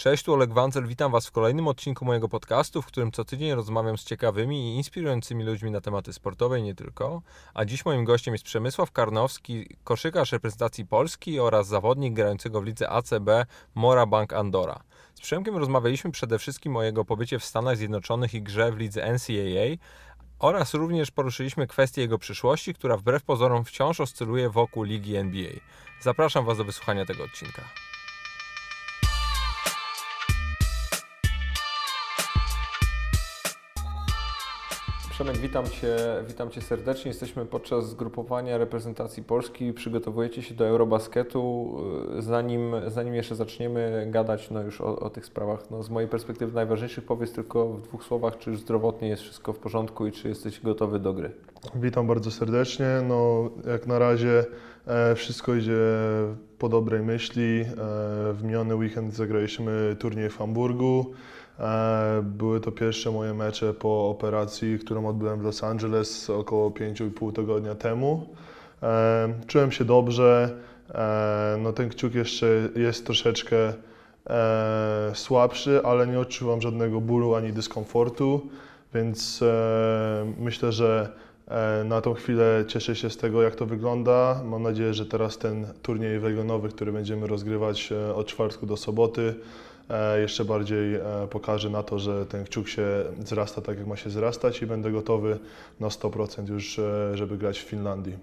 Cześć, tu Oleg Wancel, witam Was w kolejnym odcinku mojego podcastu, w którym co tydzień rozmawiam z ciekawymi i inspirującymi ludźmi na tematy sportowe i nie tylko. A dziś moim gościem jest Przemysław Karnowski, koszykarz reprezentacji Polski oraz zawodnik grającego w lidze ACB Mora Bank Andora. Z Przemkiem rozmawialiśmy przede wszystkim o jego pobycie w Stanach Zjednoczonych i grze w lidze NCAA, oraz również poruszyliśmy kwestię jego przyszłości, która wbrew pozorom wciąż oscyluje wokół ligi NBA. Zapraszam Was do wysłuchania tego odcinka. Przemek, witam Cię, witam Cię serdecznie. Jesteśmy podczas zgrupowania reprezentacji Polski. Przygotowujecie się do Eurobasketu. Zanim, zanim jeszcze zaczniemy gadać no już o, o tych sprawach, no z mojej perspektywy najważniejszych, powiedz tylko w dwóch słowach, czy już zdrowotnie jest wszystko w porządku i czy jesteś gotowy do gry. Witam bardzo serdecznie. No, jak na razie e, wszystko idzie po dobrej myśli. E, w miniony weekend zagraliśmy turniej w Hamburgu. E, były to pierwsze moje mecze po operacji, którą odbyłem w Los Angeles około 5,5 tygodnia temu. E, czułem się dobrze. E, no, ten kciuk jeszcze jest troszeczkę słabszy, ale nie odczuwam żadnego bólu ani dyskomfortu, więc myślę, że na tą chwilę cieszę się z tego, jak to wygląda. Mam nadzieję, że teraz ten turniej regionowy, który będziemy rozgrywać od czwartku do soboty, jeszcze bardziej e, pokaże na to, że ten kciuk się zrasta tak, jak ma się zrastać i będę gotowy na 100% już, e, żeby grać w Finlandii.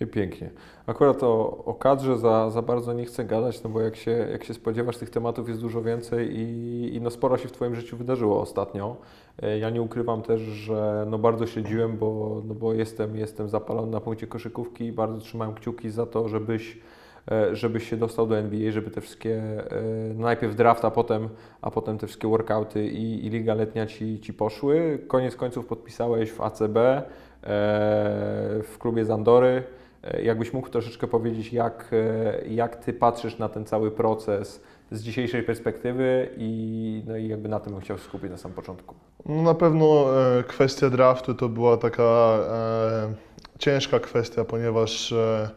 I pięknie. Akurat o, o kadrze za, za bardzo nie chcę gadać, no bo jak się, jak się spodziewasz, tych tematów jest dużo więcej i, i no sporo się w Twoim życiu wydarzyło ostatnio. Ja nie ukrywam też, że no bardzo śledziłem, bo, no bo jestem, jestem zapalony na punkcie koszykówki i bardzo trzymałem kciuki za to, żebyś E, żebyś się dostał do NBA, żeby te wszystkie, e, najpierw draft, a potem, a potem te wszystkie workouty i, i liga letnia ci, ci poszły. Koniec końców podpisałeś w ACB, e, w klubie Zandory. Jakbyś mógł troszeczkę powiedzieć, jak, jak Ty patrzysz na ten cały proces z dzisiejszej perspektywy i, no i jakby na tym bym chciał skupić na samym początku. No na pewno e, kwestia draftu to była taka e, ciężka kwestia, ponieważ e,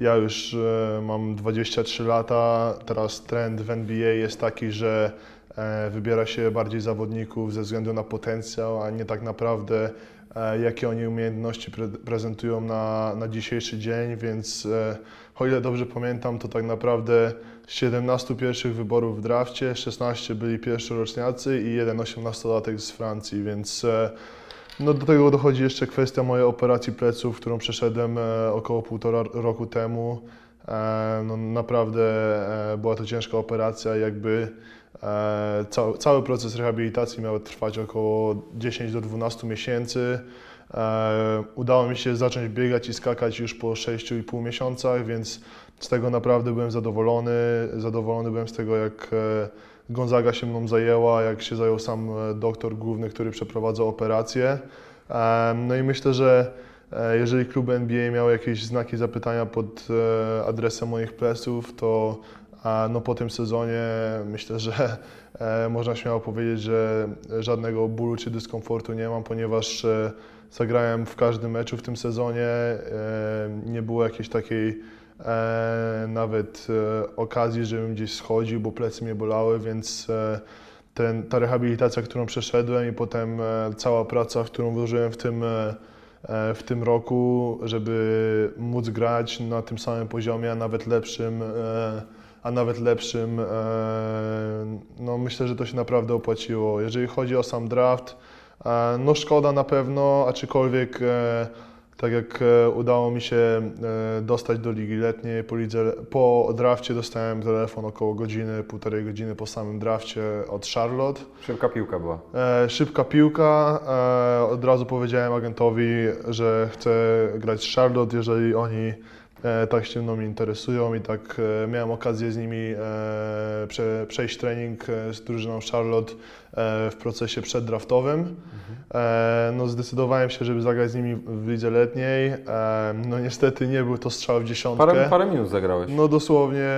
ja już e, mam 23 lata, teraz trend w NBA jest taki, że e, wybiera się bardziej zawodników ze względu na potencjał, a nie tak naprawdę e, jakie oni umiejętności pre prezentują na, na dzisiejszy dzień, więc o ile dobrze pamiętam, to tak naprawdę z 17 pierwszych wyborów w drafcie 16 byli pierwszoroczniacy i jeden 18-latek z Francji, więc no do tego dochodzi jeszcze kwestia mojej operacji pleców, którą przeszedłem e, około półtora roku temu. E, no naprawdę e, była to ciężka operacja, jakby cały, cały proces rehabilitacji miał trwać około 10 do 12 miesięcy. Udało mi się zacząć biegać i skakać już po 6,5 miesiącach, więc z tego naprawdę byłem zadowolony. Zadowolony byłem z tego, jak Gonzaga się mną zajęła, jak się zajął sam e, doktor główny, który przeprowadzał operację. No i myślę, że e, jeżeli klub NBA miał jakieś znaki zapytania pod e, adresem moich pleców, to no po tym sezonie myślę, że można śmiało powiedzieć, że żadnego bólu czy dyskomfortu nie mam, ponieważ zagrałem w każdym meczu w tym sezonie. Nie było jakiejś takiej nawet e, okazji, żebym gdzieś schodził, bo plecy mnie bolały, więc e, ten, ta rehabilitacja, którą przeszedłem i potem e, cała praca, którą włożyłem w tym, e, e, w tym roku, żeby móc grać na tym samym poziomie, a nawet lepszym, a nawet lepszym, no myślę, że to się naprawdę opłaciło. Jeżeli chodzi o sam draft, no szkoda na pewno, aczkolwiek tak jak e, udało mi się e, dostać do ligi letniej, po, lidze, po drafcie dostałem telefon około godziny, półtorej godziny po samym drafcie od Charlotte. Szybka piłka była. E, szybka piłka. Od razu powiedziałem agentowi, że chcę grać z Charlotte, jeżeli oni tak się mną interesują i tak miałem okazję z nimi prze, przejść trening z drużyną Charlotte w procesie przeddraftowym. Mhm. E, no zdecydowałem się, żeby zagrać z nimi w lidze letniej. E, no niestety nie był to strzał w dziesiątkę. Parę, parę minut zagrałeś. No dosłownie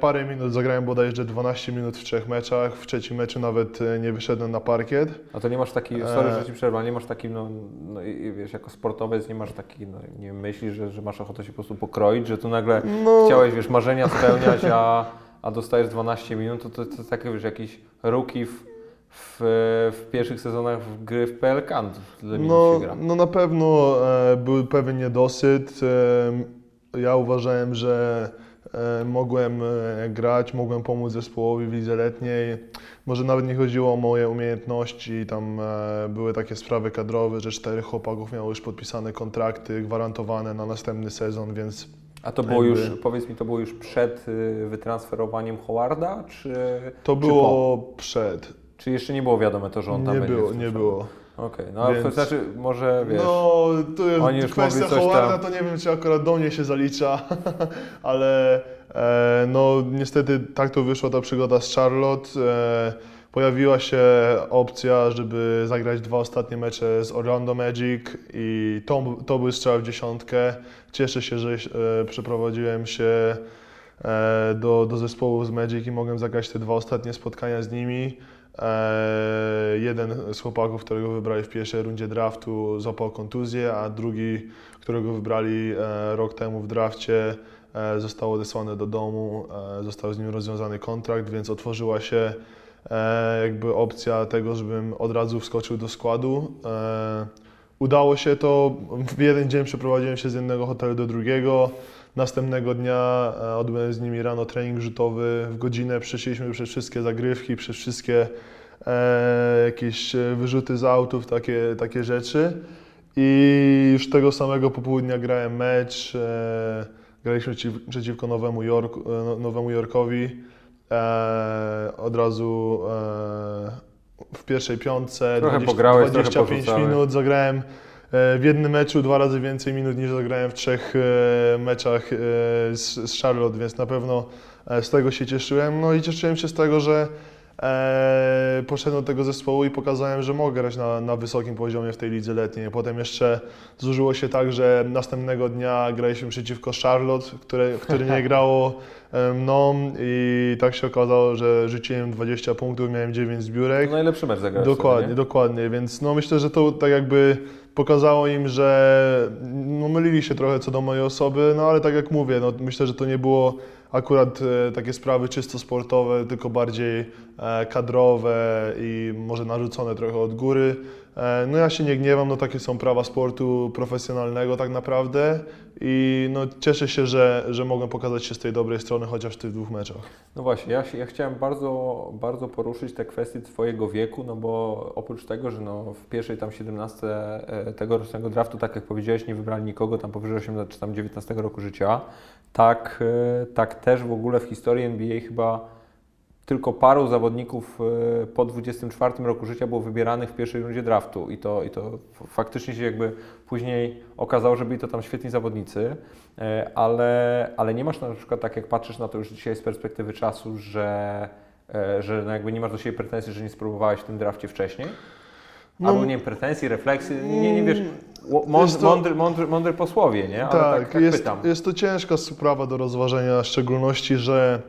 parę minut zagrałem bodajże 12 minut w trzech meczach. W trzecim meczu nawet e, nie wyszedłem na parkiet. A to nie masz taki, sorry, że Ci przerwa, nie masz taki, no, no wiesz, jako sportowiec nie masz taki, no, nie myślisz, że, że masz ochotę się po prostu pokroić, że tu nagle no. chciałeś, wiesz, marzenia spełniać, a a dostajesz 12 minut, to to, to tak wiesz, jakiś rookie w, w, w pierwszych sezonach w gry w PLK. No, się gra. no na pewno e, był pewien niedosyt. E, ja uważałem, że e, mogłem e, grać, mogłem pomóc zespołowi w lidze letniej. Może nawet nie chodziło o moje umiejętności, tam e, były takie sprawy kadrowe, że czterech chłopaków miało już podpisane kontrakty gwarantowane na następny sezon, więc A to było już, powiedz mi, to było już przed y, wytransferowaniem Howarda, czy, to czy było przed. Czy jeszcze nie było wiadome to, że on tam Nie będzie było, nie było. Okej, no ale Więc- to znaczy, może wiesz, No, to jest oni już kwestia Howarda, tam- to nie wiem, czy akurat do mnie się zalicza, ale e, no niestety tak to wyszła ta przygoda z Charlotte. E, pojawiła się opcja, żeby zagrać dwa ostatnie mecze z Orlando Magic i to, to był strzał w dziesiątkę. Cieszę się, że e, przeprowadziłem się e, do, do zespołu z Magic i mogłem zagrać te dwa ostatnie spotkania z nimi. E, jeden z chłopaków, którego wybrali w pierwszej rundzie draftu, złapał kontuzję, a drugi, którego wybrali e, rok temu w drafcie, e, został odesłany do domu, został z nim rozwiązany kontrakt, więc otworzyła się jakby opcja tego, żebym od razu wskoczył do składu. Udało się to, w jeden dzień przeprowadziłem się z jednego hotelu do drugiego. Następnego dnia e, odbyłem z nimi rano trening rzutowy w godzinę. Przeszliśmy przez wszystkie zagrywki, przez wszystkie e, jakieś e, wyrzuty z autów, takie, takie rzeczy. I już tego samego popołudnia grałem mecz. E, graliśmy przeciw, przeciwko Nowemu, Jorku, e, No- Nowemu Jorkowi. E, od razu w pierwszej piątce Trochę pograłeś, trochę 25 porzucałeś. minut zagrałem w jednym meczu dwa razy więcej minut niż zagrałem w trzech e, meczach e, z, z Charlotte, więc na pewno e, z tego się cieszyłem. No i cieszyłem się z tego, że e, poszedłem do tego zespołu i pokazałem, że mogę grać na, na wysokim poziomie w tej lidze letniej. Potem jeszcze złożyło się tak, że następnego dnia graliśmy przeciwko Charlotte, które, które nie grało e, mną i tak się okazało, że rzuciłem 20 punktów, miałem 9 zbiórek. najlepszy mecz zagrałeś Dokładnie, nie? dokładnie, więc no myślę, że to tak jakby pokazało im, że no mylili się trochę co do mojej osoby, no ale tak jak mówię, no myślę, że to nie było akurat e, takie sprawy czysto sportowe, tylko bardziej e, kadrowe i może narzucone trochę od góry. E, no ja się nie gniewam, no takie są prawa sportu profesjonalnego tak naprawdę i no cieszę się, że, że mogłem pokazać się z tej dobrej strony chociaż w tych dwóch meczach. No właśnie, ja, się, ja chciałem bardzo, bardzo poruszyć te kwestie Twojego wieku, no bo oprócz tego, że no w pierwszej tam 17 e, tegorocznego draftu, tak jak powiedziałeś, nie wybrali nikogo tam powyżej 18 czy tam 19 roku życia, tak, e, tak też w ogóle w historii NBA chyba tylko paru zawodników e, po 24 roku życia było wybieranych w pierwszej rundzie draftu i to, i to faktycznie się jakby później okazało, że byli to tam świetni zawodnicy, e, ale, ale nie masz na przykład tak jak patrzysz na to już dzisiaj z perspektywy czasu, że, e, że no jakby nie masz do siebie pretensji, że nie spróbowałeś w tym drafcie wcześniej? No, Albo nie wiem, pretensji, refleksji, nie, nie wiesz, ło- mądry, to- mądry, mądry, mądry posłowie, nie? Ale tak, tak, jest, pytam. jest to ciężka sprawa do rozważenia, w szczególności, że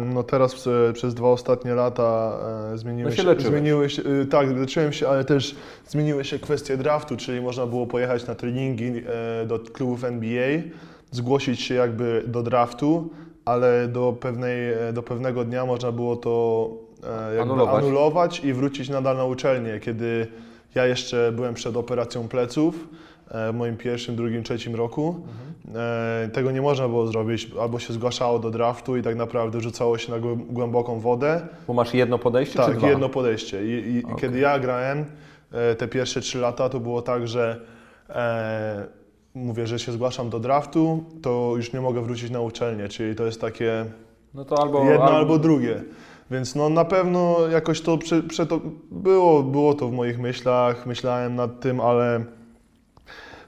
no teraz e, przez dwa ostatnie lata e, zmieniły No się się, zmieniły się e, tak, leczyłem się, ale też zmieniły się kwestie draftu, czyli można było pojechać na treningi e, do klubów NBA, zgłosić się jakby do draftu, ale do, pewnej, e, do pewnego dnia można było to e, jakby Anulować. anulować i wrócić nadal na uczelnię, kiedy ja jeszcze byłem przed operacją pleców e, w moim pierwszym, drugim, trzecim roku. E, Tego nie można było zrobić, albo się zgłaszało do draftu i tak naprawdę rzucało się na głę- głęboką wodę. Bo masz jedno podejście Tak, jedno podejście. I, i Okej. kiedy ja grałem e, te pierwsze trzy lata, to było tak, że e, mówię, że się zgłaszam do draftu, to już nie mogę wrócić na uczelnię, czyli to jest takie No to albo, jedno albo drugie. Więc no na pewno jakoś to, prze to było, było to w moich myślach, myślałem nad tym, ale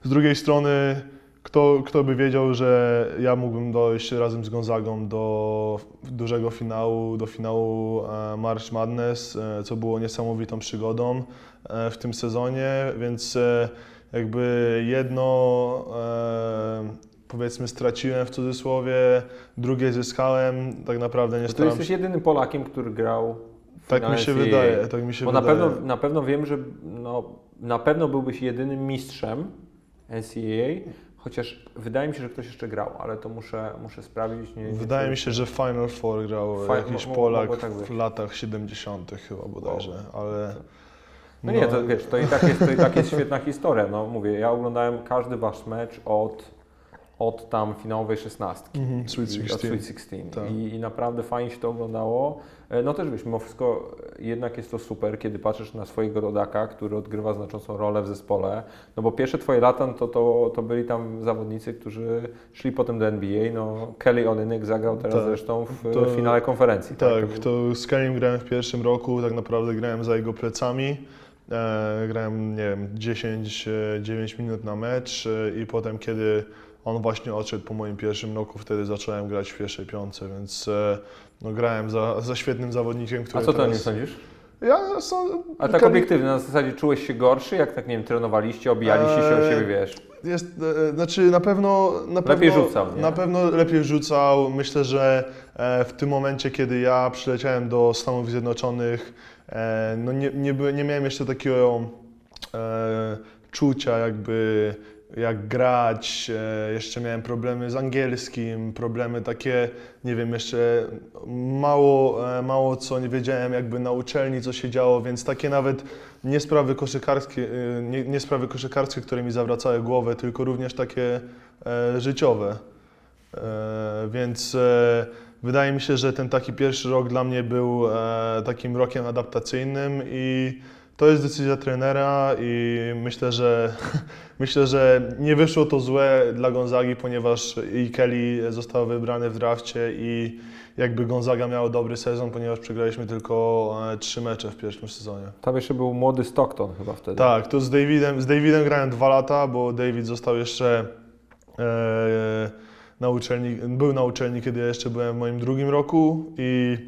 z drugiej strony kto, kto by wiedział, że ja mógłbym dojść razem z Gonzagą do dużego finału, do finału e, March Madness, e, co było niesamowitą przygodą e, w tym sezonie, więc jakby jedno powiedzmy straciłem w cudzysłowie, drugie zyskałem, tak naprawdę nie To ty staram jesteś się... jedynym Polakiem, który grał w Tak mi się wydaje, tak mi się Bo na wydaje. pewno, na pewno wiem, że no, na pewno byłbyś jedynym mistrzem NCAA, chociaż wydaje mi się, że ktoś jeszcze grał, ale to muszę, muszę sprawdzić. Nie, nie Wydaje mi się, że Final Four grał jakiś mo- mo- Polak tak w latach 70. chyba bodajże, ale... No nie, to wiesz, to i tak jest, to i tak jest świetna historia. No mówię, ja oglądałem każdy wasz mecz od, od tam finałowej szesnastki. Mhm, Sweet I- Od 16. Sweet 16. Tak. I, I naprawdę fajnie się to oglądało. E, No też wiesz, mimo wszystko e, jednak jest to super, kiedy patrzysz na swojego rodaka, który odgrywa znaczącą rolę w zespole. No bo pierwsze twoje lata no to, to, to byli tam zawodnicy, którzy szli potem do NBA. No Kelly Olynyk zagrał teraz Tak. zresztą w To- e, finale konferencji. Tak, był- to z Kelim grałem w pierwszym roku, tak naprawdę grałem za jego plecami. E, grałem, nie wiem, 10-9 minut na mecz i potem, kiedy on właśnie odszedł po moim pierwszym roku, wtedy zacząłem grać w pierwszej piątce, więc e, no, grałem za, za świetnym zawodnikiem, który A co ty o nim teraz... sądzisz? Ja są, Ale tak obiektywnie, na zasadzie czułeś się gorszy, jak tak, nie wiem, trenowaliście, obijaliście się o Eee, siebie, wiesz. Jest, e, znaczy na pewno, na Lepiej pewno, rzucał, nie? Na pewno lepiej rzucał. Myślę, że e, w tym momencie, kiedy ja przyleciałem do Stanów Zjednoczonych, e, no nie, nie, nie miałem jeszcze takiego e, czucia jakby jak grać, e, jeszcze miałem problemy z angielskim, problemy takie, nie wiem, jeszcze mało, e, mało co nie wiedziałem jakby na uczelni, co się działo, więc takie nawet nie sprawy koszykarskie, e, nie, nie sprawy koszykarskie, które mi zawracały głowę, tylko również takie życiowe. Więc wydaje mi się, że ten taki pierwszy rok dla mnie był takim rokiem adaptacyjnym i to jest decyzja trenera i myślę, że myślę, że nie wyszło to złe dla Gonzagi, ponieważ i Kelly został wybrany w drafcie i jakby Gonzaga miał dobry sezon, ponieważ przegraliśmy tylko e, trzy mecze w pierwszym sezonie. Tam jeszcze był młody Stockton chyba wtedy. Tak, to z Davidem, z Davidem grałem dwa lata, bo David został jeszcze e, na uczelni, był na uczelni, kiedy ja jeszcze byłem w moim drugim roku i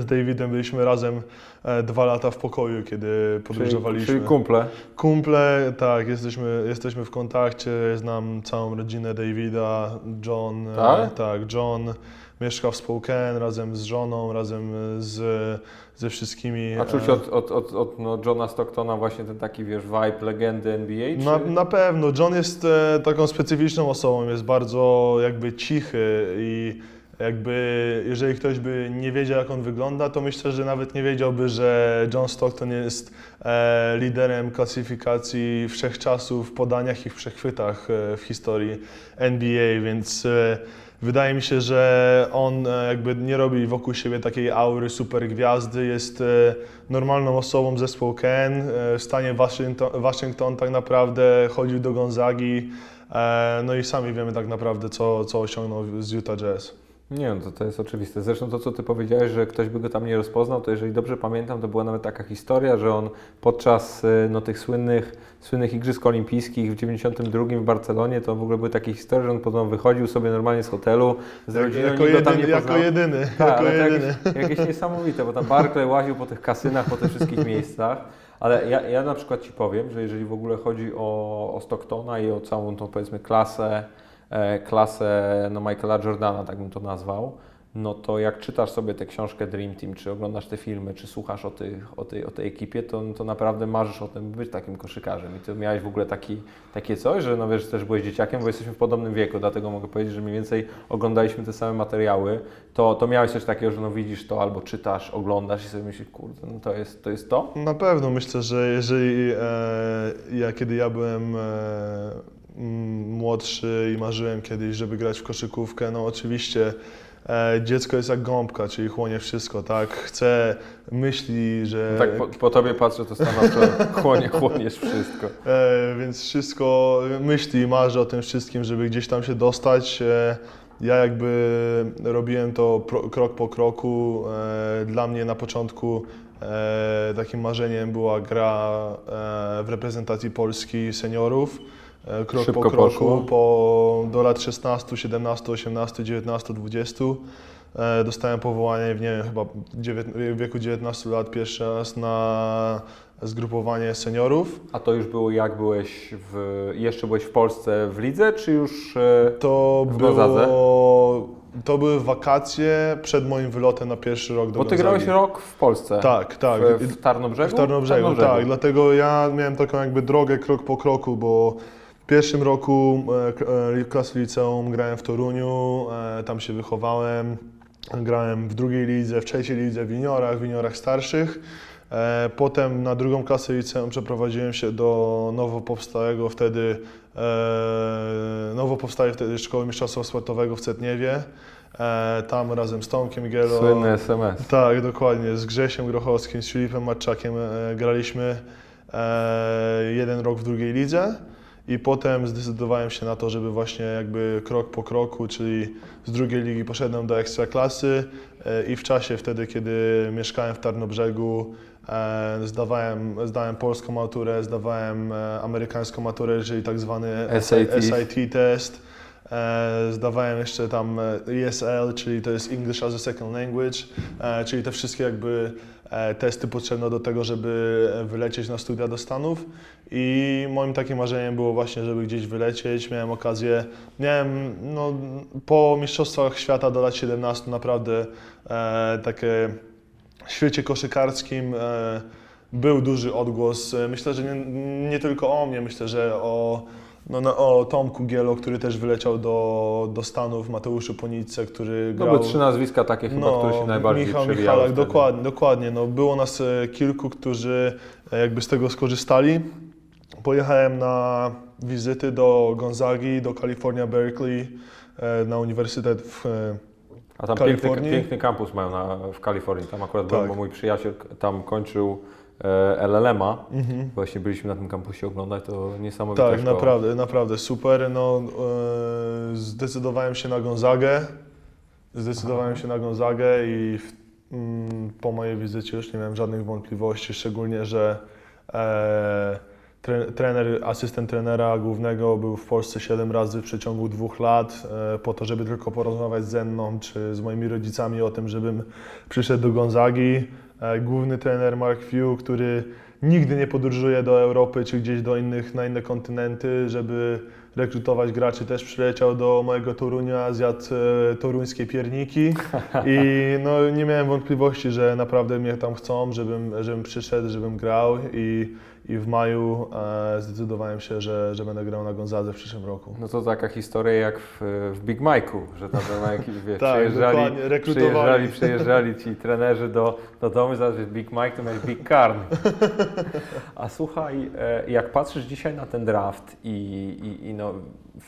z Davidem byliśmy razem e, dwa lata w pokoju, kiedy Czyli, podróżowaliśmy. czyli kumple. Kumple, tak, jesteśmy, jesteśmy w kontakcie, znam całą rodzinę Davida, John, e, Tak? tak, John mieszka w Spokane razem z żoną, razem z, ze wszystkimi. A czuć e, od, od, od, od no, Johna Stocktona właśnie ten taki, wiesz, vibe legendy NBA? Czy... Na, na pewno. John jest taką specyficzną osobą, jest bardzo jakby cichy i jakby jeżeli ktoś by nie wiedział jak on wygląda, to myślę, że nawet nie wiedziałby, że John Stockton jest e, liderem klasyfikacji wszechczasów w podaniach i w przechwytach e, w historii NBA, więc e, Wydaje mi się, że on e, jakby nie robi wokół siebie takiej aury super gwiazdy, jest e, normalną osobą zespołu Ken, e, w stanie Waszyngton, Waszyngton tak naprawdę chodził do Gonzagi, no i sami wiemy tak naprawdę co, co osiągnął z Utah Jazz. Nie, no to, to jest oczywiste. Zresztą to, co ty powiedziałeś, że ktoś by go tam nie rozpoznał, to jeżeli dobrze pamiętam, to była nawet taka historia, że on podczas y, no, tych słynnych, słynnych Igrzysk Olimpijskich w 92 w Barcelonie, to w ogóle były takie historie, że on potem wychodził sobie normalnie z hotelu z rodziną, jako, nikt go tam nie jedyny, poznał. jako jedyny, Tak, jako ale jedyny. jakieś, jakieś niesamowite, bo tam Barclay łaził po tych kasynach, po tych wszystkich miejscach. Ale ja, ja na przykład Ci powiem, że jeżeli w ogóle chodzi o, o Stocktona i o całą tą powiedzmy klasę, klasę no Michaela Jordana, tak bym to nazwał, no to jak czytasz sobie tę książkę Dream Team, czy oglądasz te filmy, czy słuchasz o, tych, o, tej, o tej ekipie, to, to naprawdę marzysz o tym, by być takim koszykarzem. I Ty miałeś w ogóle taki, takie coś, że no wiesz, też byłeś dzieciakiem, bo jesteśmy w podobnym wieku, dlatego mogę powiedzieć, że mniej więcej oglądaliśmy te same materiały, to, to miałeś coś takiego, że no widzisz to albo czytasz, oglądasz i sobie myślisz, kurde, no to jest to. Jest to? Na pewno myślę, że jeżeli e, ja, kiedy ja byłem e, młodszy i marzyłem kiedyś, żeby grać w koszykówkę, no oczywiście e, dziecko jest jak gąbka, czyli chłonie wszystko, tak? Chce, myśli, że... Tak po, po tobie patrzę, to stanowczo chłonie, chłoniesz wszystko. E, więc wszystko myśli i marzy o tym wszystkim, żeby gdzieś tam się dostać. E, ja jakby robiłem to pro, krok po kroku. E, dla mnie na początku e, takim marzeniem była gra e, w reprezentacji Polski seniorów. E, krok Szybko po kroku, poszło. po, do lat 16, 17, 18, 19, 20. E, Dostałem powołanie w, nie wiem, chyba w wieku 19 lat pierwszy raz na zgrupowanie seniorów. A to już było jak byłeś w, jeszcze byłeś w Polsce w lidze, czy już e, To W było, to były wakacje przed moim wylotem na pierwszy rok do Bo ty Gonzagi. grałeś rok w Polsce. Tak, tak. W, w Tarnobrzegu? W Tarnobrzegu, tak. Dlatego ja miałem taką jakby drogę krok po kroku, bo W pierwszym roku e, e, klasy liceum grałem w Toruniu, e, tam się wychowałem. Grałem w drugiej lidze, w trzeciej lidze, w juniorach, w juniorach starszych. Potem na drugą klasę liceum przeprowadziłem się do nowo powstałego wtedy, nowo powstałej wtedy Szkoły Mistrzostwa Sportowego w Cetniewie. Tam razem z Tomkiem Gielo. Słynny SMS. Tak, dokładnie. Z Grzesiem Grochowskim, z Filipem Matczakiem graliśmy jeden rok w drugiej lidze i potem zdecydowałem się na to, żeby właśnie jakby krok po kroku, czyli z drugiej ligi poszedłem do ekstraklasy e, i w czasie wtedy, kiedy mieszkałem w Tarnobrzegu, e, zdawałem, zdałem polską maturę, zdawałem e, amerykańską maturę, czyli tak zwany SAT. SIT test. Zdawałem jeszcze tam ESL, czyli to jest English as a Second Language, czyli te wszystkie jakby testy potrzebne do tego, żeby e, wylecieć na studia do Stanów. I moim takim marzeniem było właśnie, żeby gdzieś wylecieć. Miałem okazję, miałem no, po Mistrzostwach Świata do lat 17 naprawdę e, takie w świecie koszykarskim e, był duży odgłos. E, Myślę, że nie, nie tylko o mnie, myślę, że o, no, no, o Tomku Gielo, który też wyleciał do, do Stanów, Mateuszu Ponice, który No grał... były trzy nazwiska takie chyba, które się najbardziej Michał Michalak, wtedy. dokładnie, dokładnie. No, było nas e, kilku, którzy e, jakby z tego skorzystali. Pojechałem na wizyty do Gonzagi, do California Berkeley, e, na uniwersytet w A tam piękny, piękny kampus mają na, w Kalifornii. Tam akurat byłem, Tak. bo mój przyjaciel tam kończył LLM-a. mhm. Właśnie byliśmy na tym kampusie oglądać, to niesamowita Tak, szkoła. naprawdę, naprawdę super. No, e, zdecydowałem się na Gonzagę. Zdecydowałem się na Gonzagę i w, mm, po mojej wizycie już nie miałem żadnych wątpliwości, szczególnie, że e, tre, trener, asystent trenera głównego był w Polsce 7 razy w przeciągu dwóch lat e, po to, żeby tylko porozmawiać ze mną czy z moimi rodzicami o tym, żebym przyszedł do Gonzagi. E, główny trener Mark Few, który nigdy nie podróżuje do Europy czy gdzieś do innych, na inne kontynenty, żeby rekrutować graczy, też przyleciał do mojego Torunia, zjadł e, toruńskie pierniki. I no, nie miałem wątpliwości, że naprawdę mnie tam chcą, żebym, żebym przyszedł, żebym grał. I, i w maju e, zdecydowałem się, że, że będę grał na Gonzadze w przyszłym roku. No to taka historia jak w, w Big Mike'u, że tam na jakiś, wiesz, Tak, przyjeżdżali, przyjeżdżali, przyjeżdżali ci trenerzy do, do domu, zaraz jest Big Mike, to miałeś Big Karn. A słuchaj, e, jak patrzysz dzisiaj na ten draft i, i, i no,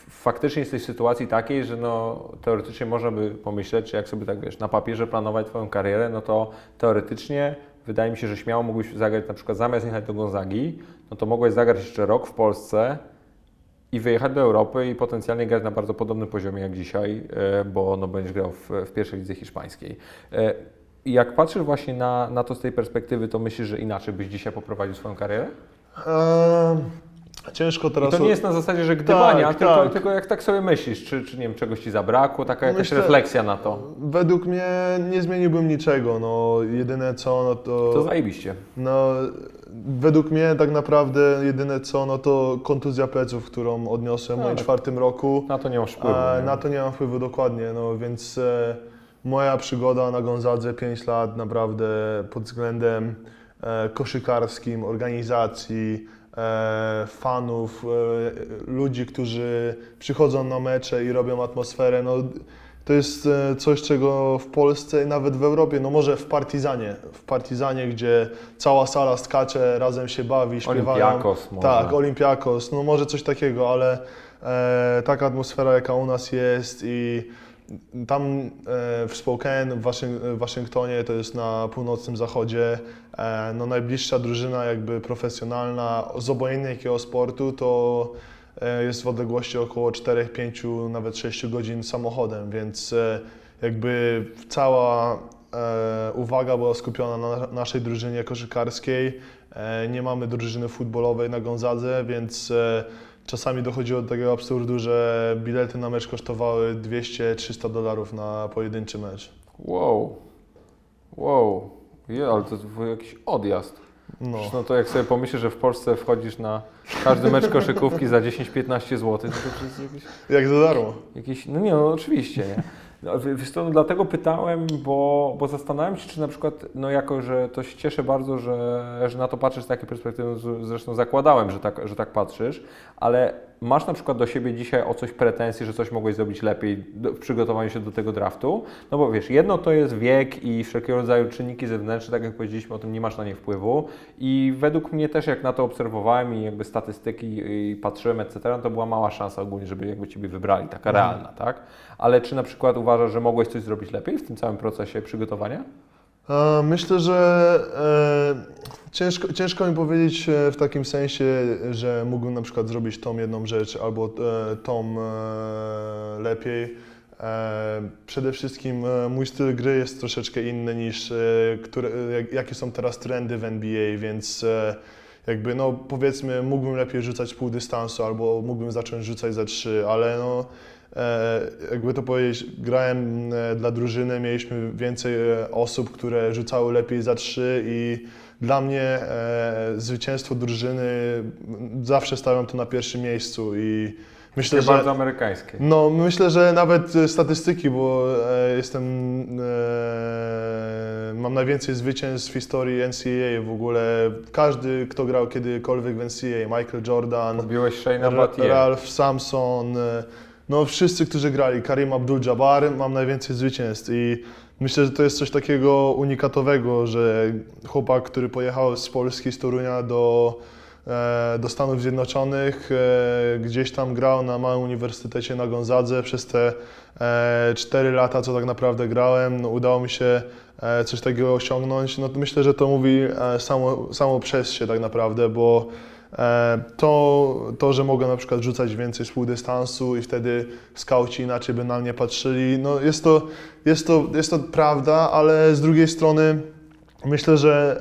faktycznie jesteś w sytuacji takiej, że no, teoretycznie można by pomyśleć, czy jak sobie tak wiesz, na papierze planować Twoją karierę, no to teoretycznie wydaje mi się, że śmiało mógłbyś zagrać na przykład zamiast jechać do Gonzagi, no to mogłeś zagrać jeszcze rok w Polsce, i wyjechać do Europy i potencjalnie grać na bardzo podobnym poziomie jak dzisiaj, e, bo no, będziesz grał w, w pierwszej lidze hiszpańskiej. E, Jak patrzysz właśnie na, na to z tej perspektywy, to myślisz, że inaczej byś dzisiaj poprowadził swoją karierę? Eee, ciężko I teraz... to nie jest na zasadzie, że gdybania, Tak, tylko, tak. tylko jak tak sobie myślisz, czy, czy nie wiem, czegoś Ci zabrakło, taka jakaś Myślę- refleksja na to. Według mnie nie zmieniłbym niczego, no jedyne co, no to... To zajebiście. No, według mnie tak naprawdę jedyne co, no to kontuzja pleców, którą odniosłem w moim Ale- czwartym roku. Na to nie masz wpływu. Nie? na to nie mam wpływu dokładnie, no więc e, moja przygoda na Gonzadze 5 lat naprawdę pod względem e, koszykarskim, organizacji, fanów, e, ludzi, którzy przychodzą na mecze i robią atmosferę, no to jest e, coś, czego w Polsce i nawet w Europie, no może w Partizanie, w Partizanie, gdzie cała sala skacze, razem się bawi, śpiewają. Olimpiakos może. Tak, Olimpiakos, no może coś takiego, ale e, taka atmosfera jaka u nas jest i tam e, w Spokane, w, Waszyng- w Waszyngtonie, to jest na północnym zachodzie, e, no najbliższa drużyna jakby profesjonalna z obojętnie jakiego sportu to e, jest w odległości około 4, 5, nawet 6 godzin samochodem, więc jakby cała uwaga była skupiona na naszej drużynie koszykarskiej. Nie mamy drużyny futbolowej na Gonzadze, więc czasami dochodziło do takiego absurdu, że bilety na mecz kosztowały 200-300 dolarów na pojedynczy mecz. Wow. Wow. Je, ale to był jakiś odjazd. No. No to jak sobie pomyślisz, że w Polsce wchodzisz na każdy mecz koszykówki za 10-15 zł, to to jest jakiś Jak za darmo. Jakiś, no nie, no oczywiście, nie. No, wi- wiesz co, no dlatego pytałem, bo, bo zastanawiam się, czy na przykład, no jako, że to się cieszę bardzo, że, że na to patrzysz z takiej perspektywy, z- zresztą zakładałem, że tak, że tak patrzysz, ale masz na przykład do siebie dzisiaj o coś pretensje, że coś mogłeś zrobić lepiej w przygotowaniu się do tego draftu? No bo wiesz, jedno to jest wiek i wszelkiego rodzaju czynniki zewnętrzne, tak jak powiedzieliśmy o tym, nie masz na nie wpływu i według mnie też jak na to obserwowałem i jakby statystyki i patrzyłem, etc., to była mała szansa ogólnie, żeby jakby Ciebie wybrali, taka realna, tak? Ale czy na przykład uważasz, że mogłeś coś zrobić lepiej w tym całym procesie przygotowania? E, Myślę, że e, ciężko, ciężko mi powiedzieć e, w takim sensie, że mógłbym na przykład zrobić tą jedną rzecz albo e, tą e, lepiej. Przede wszystkim mój styl gry jest troszeczkę inny niż które, jak, jakie są teraz trendy w NBA, więc jakby no powiedzmy mógłbym lepiej rzucać pół dystansu albo mógłbym zacząć rzucać za trzy, ale no jakby to powiedzieć, grałem dla drużyny, mieliśmy więcej osób, które rzucały lepiej za trzy i dla mnie e, zwycięstwo drużyny zawsze stawiam to na pierwszym miejscu i myślę, Myślę, że bardzo amerykańskie. no, myślę, że nawet e, statystyki, bo e, jestem. E, mam najwięcej zwycięstw w historii NCAA w ogóle. Każdy, kto grał kiedykolwiek w NCAA, Michael Jordan, Odbiłeś Battier. Ralph Samson, e, no wszyscy, którzy grali, Karim Abdul-Jabbar, mam najwięcej zwycięstw i myślę, że to jest coś takiego unikatowego, że chłopak, który pojechał z Polski, z Torunia do, e, do Stanów Zjednoczonych, e, gdzieś tam grał na małym uniwersytecie na Gonzadze. Przez te e, 4 lata, co tak naprawdę grałem, no, udało mi się e, coś takiego osiągnąć, no myślę, że to mówi e, samo, samo przez się tak naprawdę, bo E, To, to, że mogę na przykład rzucać więcej z półdystansu i wtedy skauci inaczej by na mnie patrzyli, no jest to, jest to, jest to prawda, ale z drugiej strony myślę, że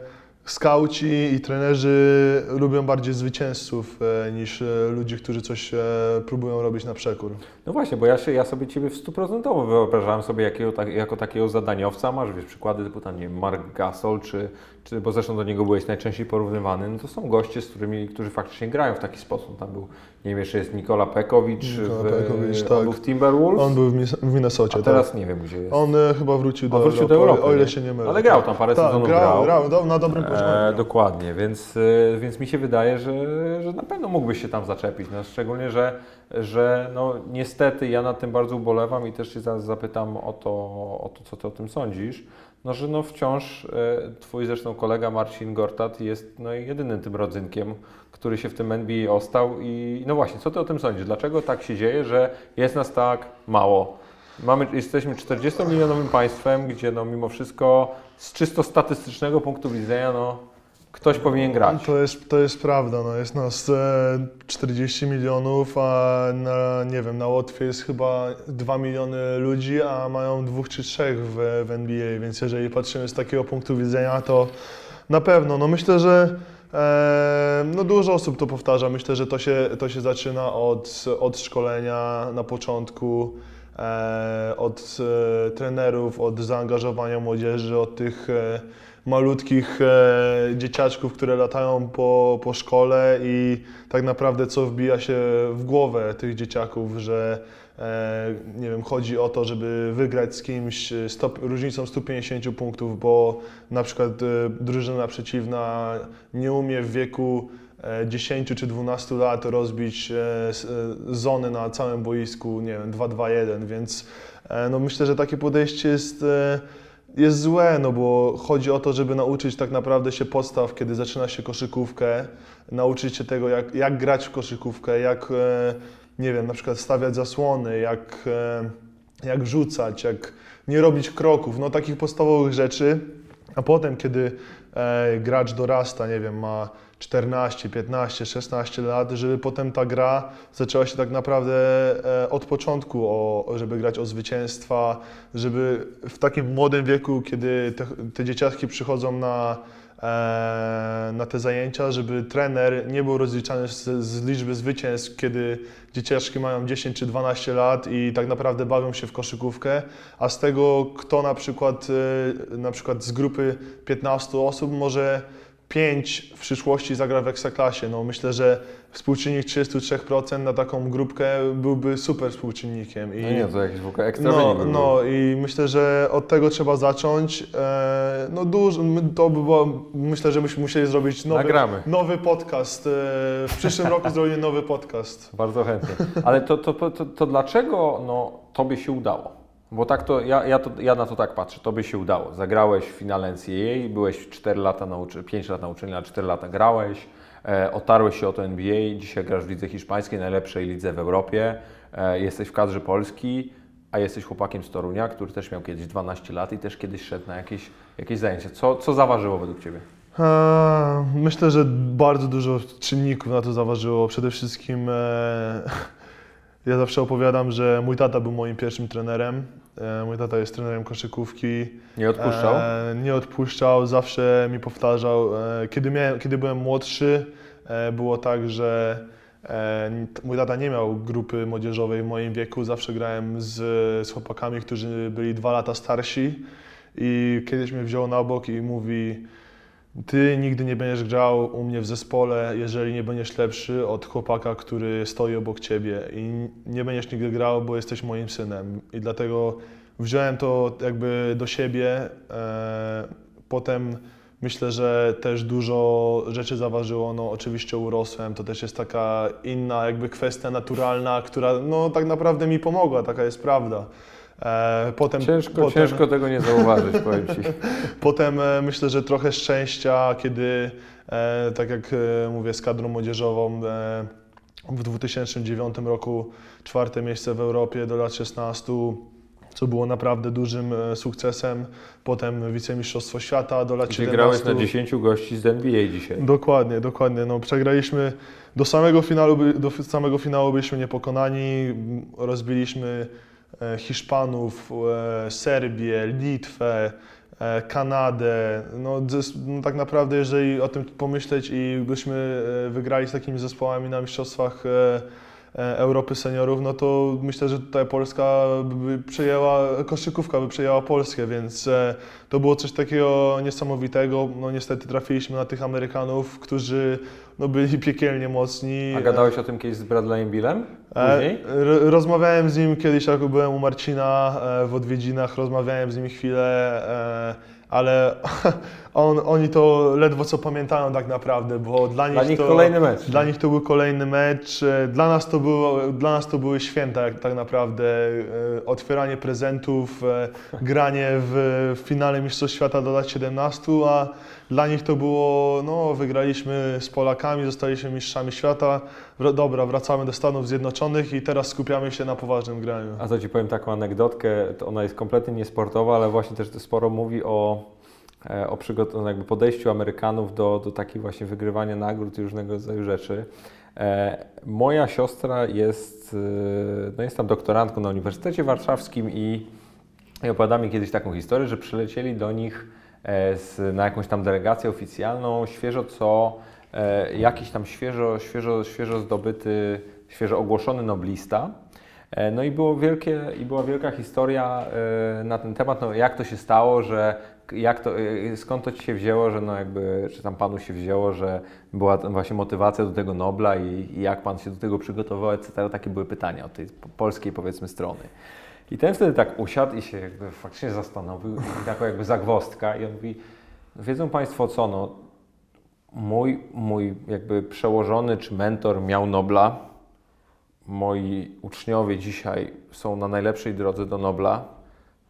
e, skauci i trenerzy lubią bardziej zwycięzców e, niż e, ludzi, którzy coś e, próbują robić na przekór. No właśnie, bo ja, się, ja sobie Ciebie w stuprocentowo wyobrażałem sobie jakiego, tak, jako takiego zadaniowca. Masz wiesz, przykłady typu tam, nie wiem, Mark Gasol, czy, czy, bo zresztą do niego byłeś najczęściej porównywany. No to są goście, z którymi, którzy faktycznie grają w taki sposób. Tam był, nie wiem, jeszcze jest Nikola Pekowicz, Nikola w, Pekowicz, tak. był w Timberwolves, On był w Mis- w Minnesocie, a teraz nie wiem, gdzie jest. tak. On chyba wrócił do On wrócił Europy, do Europy, o ile nie? się nie mylę. Ale grał tam parę tak, sezonów grał, grał. grał, na dobrym poziomie. E, dokładnie, więc, e, więc mi się wydaje, że, że na pewno mógłbyś się tam zaczepić. No, szczególnie, że, że no, niestety ja nad tym bardzo ubolewam i też Cię zaraz zapytam o to, o to, co Ty o tym sądzisz. No, że no wciąż e, Twój zresztą kolega Marcin Gortat jest no, jedynym tym rodzynkiem, który się w tym NBA ostał i no właśnie, co Ty o tym sądzisz? Dlaczego tak się dzieje, że jest nas tak mało? Mamy, jesteśmy 40-milionowym państwem, gdzie no mimo wszystko z czysto statystycznego punktu widzenia no, ktoś powinien grać. To jest, to jest prawda, no. Jest nas e, 40 milionów, a na, nie wiem, na Łotwie jest chyba 2 miliony ludzi, a mają dwóch czy trzech w, w NBA, więc jeżeli patrzymy z takiego punktu widzenia, to na pewno, no myślę, że e, no dużo osób to powtarza, myślę, że to się, to się zaczyna od, od szkolenia na początku, e, od e, trenerów, od zaangażowania młodzieży, od tych e, malutkich e, dzieciaczków, które latają po, po szkole i tak naprawdę co wbija się w głowę tych dzieciaków, że e, nie wiem, chodzi o to, żeby wygrać z kimś e, stop, różnicą 150 punktów, bo na przykład e, drużyna przeciwna nie umie w wieku e, 10 czy 12 lat rozbić e, e, zony na całym boisku, nie wiem, 2-2-1, więc e, no myślę, że takie podejście jest e, jest złe, no bo chodzi o to, żeby nauczyć tak naprawdę się podstaw, kiedy zaczyna się koszykówkę, nauczyć się tego, jak, jak grać w koszykówkę, jak, e, nie wiem, na przykład stawiać zasłony, jak, e, jak rzucać, jak nie robić kroków, no takich podstawowych rzeczy, a potem, kiedy e, gracz dorasta, nie wiem, ma 14, 15, 16 lat, żeby potem ta gra zaczęła się tak naprawdę e, od początku, o, żeby grać o zwycięstwa, żeby w takim młodym wieku, kiedy te, te dzieciaczki przychodzą na, e, na te zajęcia, żeby trener nie był rozliczany z, z liczby zwycięstw, kiedy dzieciaczki mają 10 czy 12 lat i tak naprawdę bawią się w koszykówkę, a z tego kto na przykład, e, na przykład z grupy 15 osób może pięć w przyszłości zagra w Ekstraklasie. No, myślę, że współczynnik 33% na taką grupkę byłby super współczynnikiem. I, No nie, to jakiś w ogóle ekstra no, by no i myślę, że od tego trzeba zacząć. E, no dużo, to by było, myślę, że byśmy musieli zrobić nowy, Nagramy. nowy podcast. E, w przyszłym roku zrobimy nowy podcast. Bardzo chętnie. Ale to, to, to, to, to dlaczego no, tobie się udało? Bo tak to ja, ja, to, ja na to tak patrzę, tobie się udało. Zagrałeś w finale NCAA, byłeś 4 lata na uczy, 5 lat na uczelni, a 4 lata grałeś, e, otarłeś się o to NBA, dzisiaj grasz w lidze hiszpańskiej, najlepszej lidze w Europie, e, jesteś w kadrze Polski, a jesteś chłopakiem z Torunia, który też miał kiedyś 12 lat i też kiedyś szedł na jakieś, jakieś zajęcia. Co, co zaważyło według Ciebie? E, Myślę, że bardzo dużo czynników na to zaważyło. Przede wszystkim e, ja zawsze opowiadam, że mój tata był moim pierwszym trenerem. E, Mój tata jest trenerem koszykówki. Nie odpuszczał? E, nie odpuszczał, zawsze mi powtarzał. E, kiedy, miałem, kiedy byłem młodszy, było tak, że mój tata nie miał grupy młodzieżowej w moim wieku. Zawsze grałem z, z chłopakami, którzy byli dwa lata starsi. I kiedyś mnie wziął na bok i mówi: Ty nigdy nie będziesz grał u mnie w zespole, jeżeli nie będziesz lepszy od chłopaka, który stoi obok ciebie. I nie będziesz nigdy grał, bo jesteś moim synem. I dlatego wziąłem to jakby do siebie. E, potem myślę, że też dużo rzeczy zaważyło. No, oczywiście urosłem, to też jest taka inna jakby kwestia naturalna, która no, tak naprawdę mi pomogła, taka jest prawda. E, potem, Ciężko, potem, ciężko tego nie zauważyć, powiem Ci. Potem e, myślę, że trochę szczęścia, kiedy, e, tak jak mówię, z kadrą młodzieżową w 2009 roku czwarte miejsce w Europie do lat 16, co było naprawdę dużym sukcesem. Potem wicemistrzostwo świata do lat Czyli 17. grałeś na 10 gości z NBA dzisiaj. Dokładnie, dokładnie. No, przegraliśmy do samego finału, do samego finału byliśmy niepokonani. Rozbiliśmy Hiszpanów, e, Serbię, Litwę, e, Kanadę. No, no, tak naprawdę, jeżeli o tym pomyśleć i byśmy e, wygrali z takimi zespołami na mistrzostwach e, e, Europy seniorów, no to myślę, że tutaj Polska by przejęła, koszykówka by przejęła Polskę, więc e, to było coś takiego niesamowitego. No niestety trafiliśmy na tych Amerykanów, którzy no, byli piekielnie mocni. A gadałeś o tym kiedyś z Bradleyem Billem? E, Później? rozmawiałem z nim kiedyś, jak byłem u Marcina e, w odwiedzinach, rozmawiałem z nim chwilę, e, ale on, oni to ledwo co pamiętają tak naprawdę, bo dla nich, Dla nich to, kolejny mecz. Dla nich to był kolejny mecz. e, Dla nas to, było, dla nas to były święta tak naprawdę. e, Otwieranie prezentów, e, granie w, finale Mistrzostw Świata do lat 17, a dla nich to było, no wygraliśmy z Polakami, zostaliśmy mistrzami świata. Dobra, wracamy do Stanów Zjednoczonych i teraz skupiamy się na poważnym graniu. A to Ci powiem taką anegdotkę, to ona jest kompletnie niesportowa, ale właśnie też sporo mówi o, o przygot- no jakby podejściu Amerykanów do, do takiego właśnie wygrywania nagród i różnego rodzaju rzeczy. E, moja siostra jest, e, no jest tam doktorantką na Uniwersytecie Warszawskim i, i opowiada mi kiedyś taką historię, że przylecieli do nich e, z, na jakąś tam delegację oficjalną, świeżo co, e, jakiś tam świeżo, świeżo, świeżo zdobyty, świeżo ogłoszony noblista. E, No i, było wielkie, i była wielka historia e, na ten temat, no jak to się stało, że jak to, e, skąd to Ci się wzięło, że no jakby, czy tam Panu się wzięło, że była właśnie motywacja do tego Nobla i, i jak Pan się do tego przygotował, etc. Takie były pytania od tej po- polskiej powiedzmy strony. I ten wtedy tak usiadł i się jakby faktycznie zastanowił, taką jakby zagwostka i on mówi, no wiedzą Państwo co, no mój, mój jakby przełożony czy mentor miał Nobla, moi uczniowie dzisiaj są na najlepszej drodze do Nobla,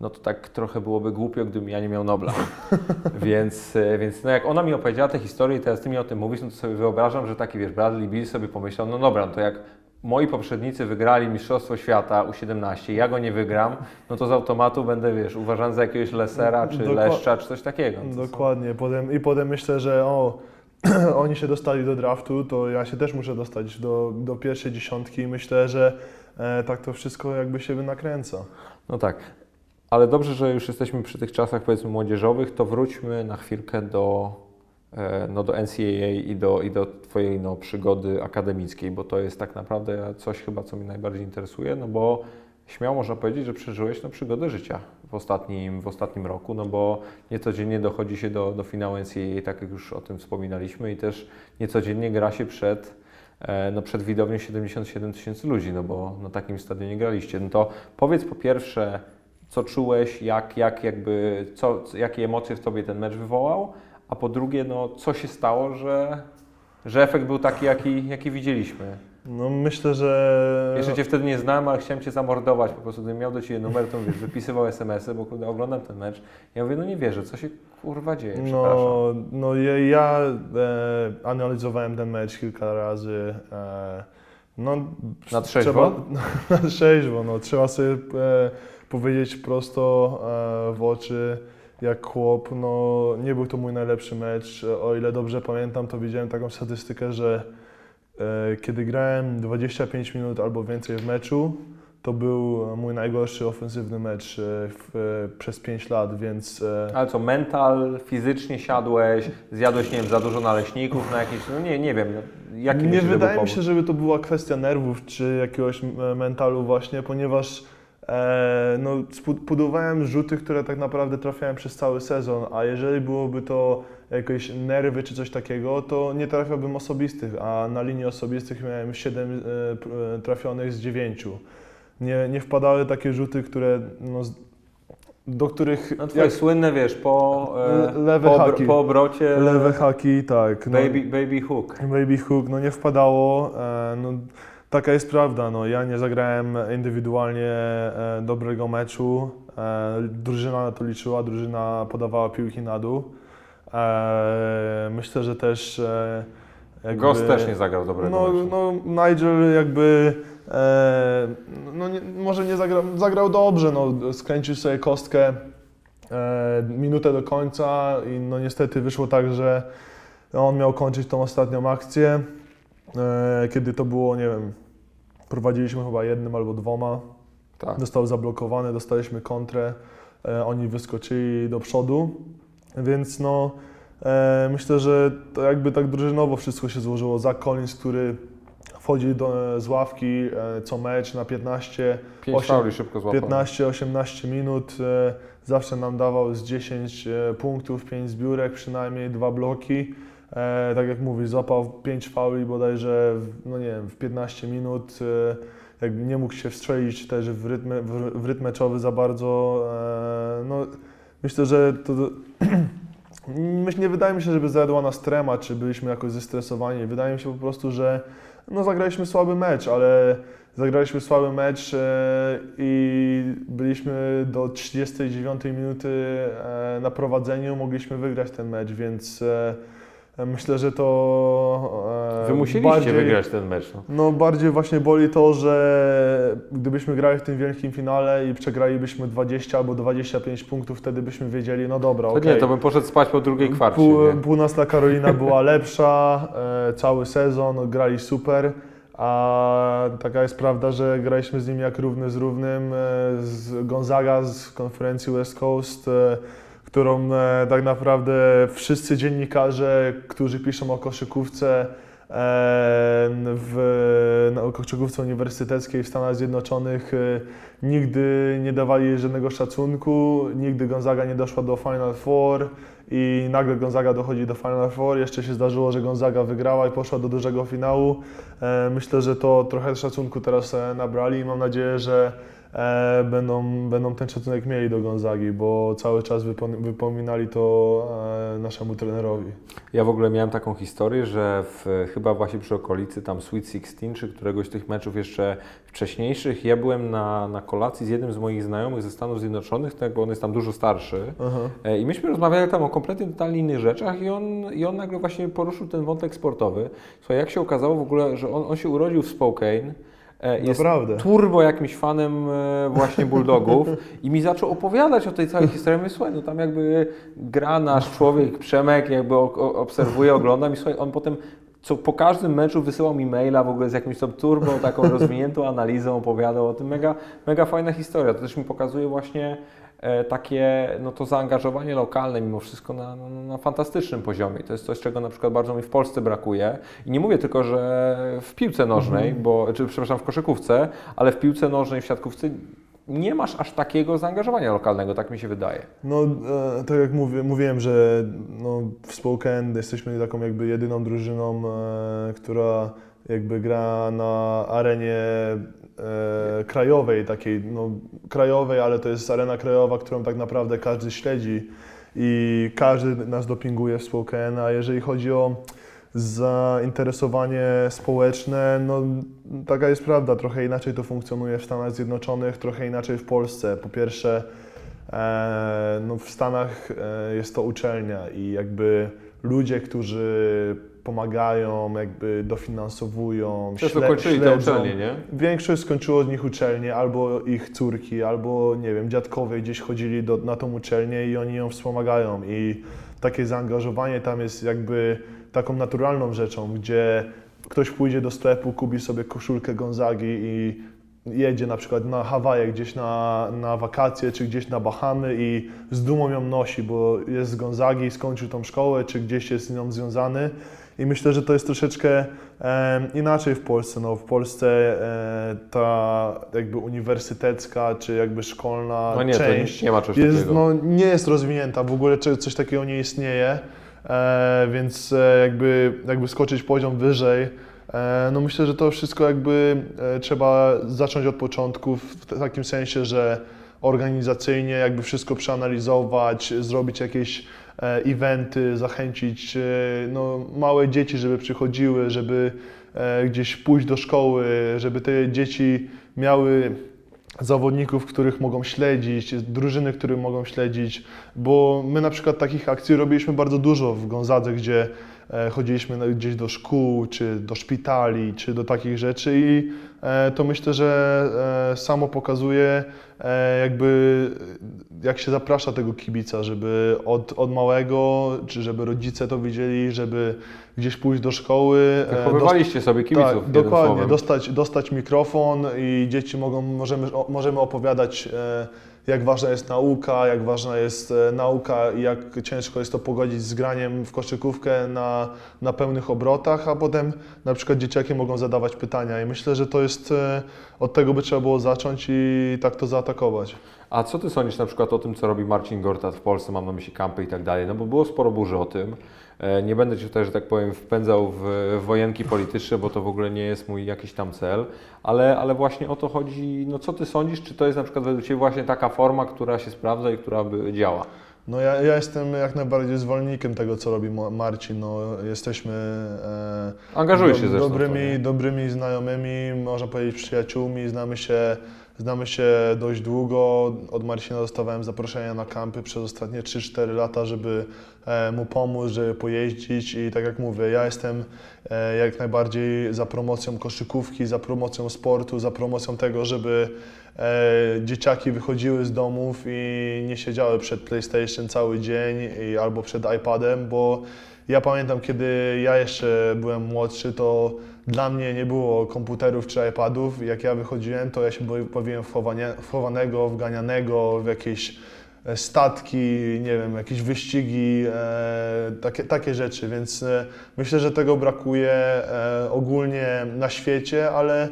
no to tak trochę byłoby głupio, gdybym ja nie miał Nobla. więc e, więc no jak ona mi opowiedziała tę historię i teraz Ty mi o tym mówisz, no to sobie wyobrażam, że taki wiesz, Bradley Bill sobie pomyślał, no dobra, no to jak moi poprzednicy wygrali Mistrzostwo Świata U17, ja go nie wygram, no to z automatu będę, wiesz, uważany za jakiegoś Lesera, czy Dokła- Leszcza, czy coś takiego. To są- Dokładnie. Potem, I potem myślę, że o, oni się dostali do draftu, to ja się też muszę dostać do, do pierwszej dziesiątki i myślę, że e, tak to wszystko jakby się nakręca. No tak. Ale dobrze, że już jesteśmy przy tych czasach powiedzmy młodzieżowych, to wróćmy na chwilkę do, e, no, do NCAA i do, i do Twojej no, przygody akademickiej, bo to jest tak naprawdę coś chyba, co mnie najbardziej interesuje, no bo śmiało można powiedzieć, że przeżyłeś no, przygodę życia w ostatnim, w ostatnim roku, no bo niecodziennie dochodzi się do, do finału NCAA, tak jak już o tym wspominaliśmy i też niecodziennie gra się przed, e, no, przed widownią 77 tysięcy ludzi, no bo na takim stadionie graliście. No to powiedz po pierwsze, co czułeś, jak, jak jakby, co, jakie emocje w Tobie ten mecz wywołał, a po drugie, no, co się stało, że, że efekt był taki, jaki, jaki widzieliśmy. No myślę, że... Jeszcze Cię wtedy nie znałem, ale chciałem Cię zamordować. Po prostu gdybym miał do Ciebie numer, to wiesz, wypisywał SMS-y, bo kurde, oglądam ten mecz. Ja mówię, no nie wierzę, co się kurwa dzieje. No, no ja, ja e, analizowałem ten mecz kilka razy. E, no, Na trzeźwo? Trzeba, na trzeźwo, no. Trzeba sobie e, powiedzieć prosto e, w oczy, jak chłop. No, nie był to mój najlepszy mecz. O ile dobrze pamiętam, to widziałem taką statystykę, że e, kiedy grałem 25 minut albo więcej w meczu, to był mój najgorszy ofensywny mecz e, w, przez 5 lat, więc Ale co, mental, fizycznie siadłeś, zjadłeś, nie wiem, za dużo naleśników na jakieś, no nie, nie wiem, jaki nie wydaje mi się, żeby to była kwestia nerwów czy jakiegoś mentalu właśnie, ponieważ no, spu- budowałem rzuty, które tak naprawdę trafiałem przez cały sezon, a jeżeli byłoby to jakieś nerwy czy coś takiego, to nie trafiałbym osobistych, a na linii osobistych miałem 7 e, e, trafionych z 9. Nie, nie wpadały takie rzuty, które no, do których No twoje słynne, wiesz, po, e, Le- lewe po, haki. po obrocie lewe haki, tak. no. baby, baby hook. Baby Hook, no nie wpadało. E, no, taka jest prawda, no, ja nie zagrałem indywidualnie e, dobrego meczu. E, drużyna na to liczyła, drużyna podawała piłki na dół. E, myślę, że też jakby, Ghost też nie zagrał dobrego no, meczu. no Nigel jakby e, no nie, może nie zagrał, zagrał dobrze, no, skręcił sobie kostkę e, minutę do końca i no niestety wyszło tak, że on miał kończyć tą ostatnią akcję, e, kiedy to było, nie wiem, prowadziliśmy chyba jednym albo dwoma, Tak. został zablokowany, dostaliśmy kontrę, e, oni wyskoczyli do przodu, więc no e, myślę, że to jakby tak drużynowo wszystko się złożyło. Zach Collins, który wchodzi do, z ławki e, co mecz na 15, Pięć osiem- fauli szybko złapał. 15-18 minut, e, zawsze nam dawał z 10 e, punktów, 5 zbiórek, przynajmniej dwa bloki. E, tak jak mówisz, złapał 5 fauli bodajże, no nie wiem, w 15 minut. E, jakby nie mógł się wstrzelić też w rytm, w, w rytm meczowy za bardzo. E, no, myślę, że to... Myślę, nie wydaje mi się, żeby zajadła nas trema, czy byliśmy jakoś zestresowani. Wydaje mi się po prostu, że no, zagraliśmy słaby mecz, ale zagraliśmy słaby mecz e, i byliśmy do 39 minuty e, na prowadzeniu, mogliśmy wygrać ten mecz, więc e, myślę, że to e, Wy musieliście bardziej, wygrać ten mecz. No. No bardziej właśnie boli to, że gdybyśmy grali w tym wielkim finale i przegralibyśmy 20 albo 25 punktów, wtedy byśmy wiedzieli, no dobra, To okej. nie, to bym poszedł spać po drugiej kwarcie. Pół, północna Karolina była lepsza, e, cały sezon grali super, a taka jest prawda, że graliśmy z nimi jak równy z równym. E, z Gonzaga z konferencji West Coast, e, którą e, tak naprawdę wszyscy dziennikarze, którzy piszą o koszykówce, e, w koszykówce uniwersyteckiej w Stanach Zjednoczonych e, nigdy nie dawali żadnego szacunku, nigdy Gonzaga nie doszła do Final Four i nagle Gonzaga dochodzi do Final Four. Jeszcze się zdarzyło, że Gonzaga wygrała i poszła do dużego finału. Myślę, że to trochę szacunku teraz nabrali i mam nadzieję, że e, będą, będą ten szacunek mieli do Gonzagi, bo cały czas wypo- wypominali to e, naszemu trenerowi. Ja w ogóle miałem taką historię, że w, chyba właśnie przy okolicy tam Sweet 16 czy któregoś z tych meczów jeszcze wcześniejszych, ja byłem na, na kolacji z jednym z moich znajomych ze Stanów Zjednoczonych, tak, bo on jest tam dużo starszy. Aha. E, I myśmy rozmawiali tam o kompletnie totalnie innych rzeczach i on, i on nagle właśnie poruszył ten wątek sportowy. Słuchaj, jak się okazało w ogóle, że on, on się urodził w Spokane, jest Naprawdę. turbo jakimś fanem e, właśnie Bulldogów i mi zaczął opowiadać o tej całej historii. Mówię, słuchaj, no tam jakby gra nasz człowiek, Przemek, jakby obserwuje, oglądam i słuchaj, on potem co po każdym meczu wysyłał mi maila w ogóle z jakimś tam turbo, taką rozwiniętą analizą, opowiadał o tym. Mega, mega fajna historia. To też mi pokazuje właśnie e, takie no to zaangażowanie lokalne mimo wszystko na, na, na fantastycznym poziomie. To jest coś, czego na przykład bardzo mi w Polsce brakuje. I nie mówię tylko, że w piłce nożnej, bo, czy przepraszam, w koszykówce, ale w piłce nożnej, w siatkówce nie masz aż takiego zaangażowania lokalnego, tak mi się wydaje. No, e, tak jak mówię, mówiłem, że no, w Spokane jesteśmy taką jakby jedyną drużyną, e, która jakby gra na arenie e, krajowej, takiej no, krajowej, ale to jest arena krajowa, którą tak naprawdę każdy śledzi i każdy nas dopinguje w Spokane, a jeżeli chodzi o zainteresowanie społeczne, no taka jest prawda, trochę inaczej to funkcjonuje w Stanach Zjednoczonych, trochę inaczej w Polsce. Po pierwsze, e, no w Stanach e, jest to uczelnia i jakby ludzie, którzy pomagają, jakby dofinansowują, Często śle- kończyli te śledzą. uczelnie, nie? Większość skończyło z nich uczelnię, albo ich córki, albo nie wiem, dziadkowie gdzieś chodzili do, na tą uczelnię i oni ją wspomagają. I takie zaangażowanie tam jest jakby taką naturalną rzeczą, gdzie ktoś pójdzie do sklepu, kupi sobie koszulkę Gonzagi i jedzie na przykład na Hawaje gdzieś na, na wakacje, czy gdzieś na Bahamy i z dumą ją nosi, bo jest z Gonzagi, skończył tą szkołę, czy gdzieś jest z nią związany. I myślę, że to jest troszeczkę e, inaczej w Polsce. No, w Polsce e, ta jakby uniwersytecka, czy jakby szkolna No nie, część nie, ma czegoś jest, takiego. no, nie jest rozwinięta, w ogóle coś takiego nie istnieje, e, więc e, jakby, jakby skoczyć poziom wyżej, no myślę, że to wszystko jakby e, trzeba zacząć od początku w takim sensie, że organizacyjnie jakby wszystko przeanalizować, zrobić jakieś e, eventy, zachęcić e, no, małe dzieci, żeby przychodziły, żeby e, gdzieś pójść do szkoły, żeby te dzieci miały zawodników, których mogą śledzić, drużyny, których mogą śledzić, bo my na przykład takich akcji robiliśmy bardzo dużo w Gonzadze, gdzie e, chodziliśmy na- gdzieś do szkół, czy do szpitali, czy do takich rzeczy i e, to myślę, że e, samo pokazuje e, jakby jak się zaprasza tego kibica, żeby od, od małego, czy żeby rodzice to widzieli, żeby gdzieś pójść do szkoły. e, Wychowywaliście sobie kibiców, tak, dokładnie. słowem. Dostać, dostać mikrofon i dzieci mogą, możemy, możemy opowiadać, e, jak ważna jest nauka, jak ważna jest e, nauka i jak ciężko jest to pogodzić z graniem w koszykówkę na, na pełnych obrotach, a potem na przykład dzieciaki mogą zadawać pytania i myślę, że to jest, e, od tego by trzeba było zacząć i tak to zaatakować. A co ty sądzisz na przykład o tym, co robi Marcin Gortat w Polsce, mam na myśli kampy i tak dalej, no bo było sporo burzy o tym. E, Nie będę Cię tutaj, że tak powiem, wpędzał w wojenki polityczne, bo to w ogóle nie jest mój jakiś tam cel, ale, ale właśnie o to chodzi, no co Ty sądzisz, czy to jest na przykład według Ciebie właśnie taka forma, która się sprawdza i która by działa? No ja, ja jestem jak najbardziej zwolennikiem tego, co robi Marcin. No, jesteśmy e, Angażuj się dobrymi, dobrymi znajomymi, można powiedzieć przyjaciółmi, znamy się, znamy się dość długo. Od Marcina dostawałem zaproszenia na kampy przez ostatnie 3-4 lata, żeby e, mu pomóc, żeby pojeździć i tak jak mówię, ja jestem e, jak najbardziej za promocją koszykówki, za promocją sportu, za promocją tego, żeby e, dzieciaki wychodziły z domów i nie siedziały przed PlayStation cały dzień albo przed iPadem, bo ja pamiętam, kiedy ja jeszcze byłem młodszy, to dla mnie nie było komputerów czy iPadów. Jak ja wychodziłem, to ja się bawiłem w, chowanego, w w jakieś e, statki, nie wiem, jakieś wyścigi, e, takie, takie rzeczy, więc e, myślę, że tego brakuje e, ogólnie na świecie, ale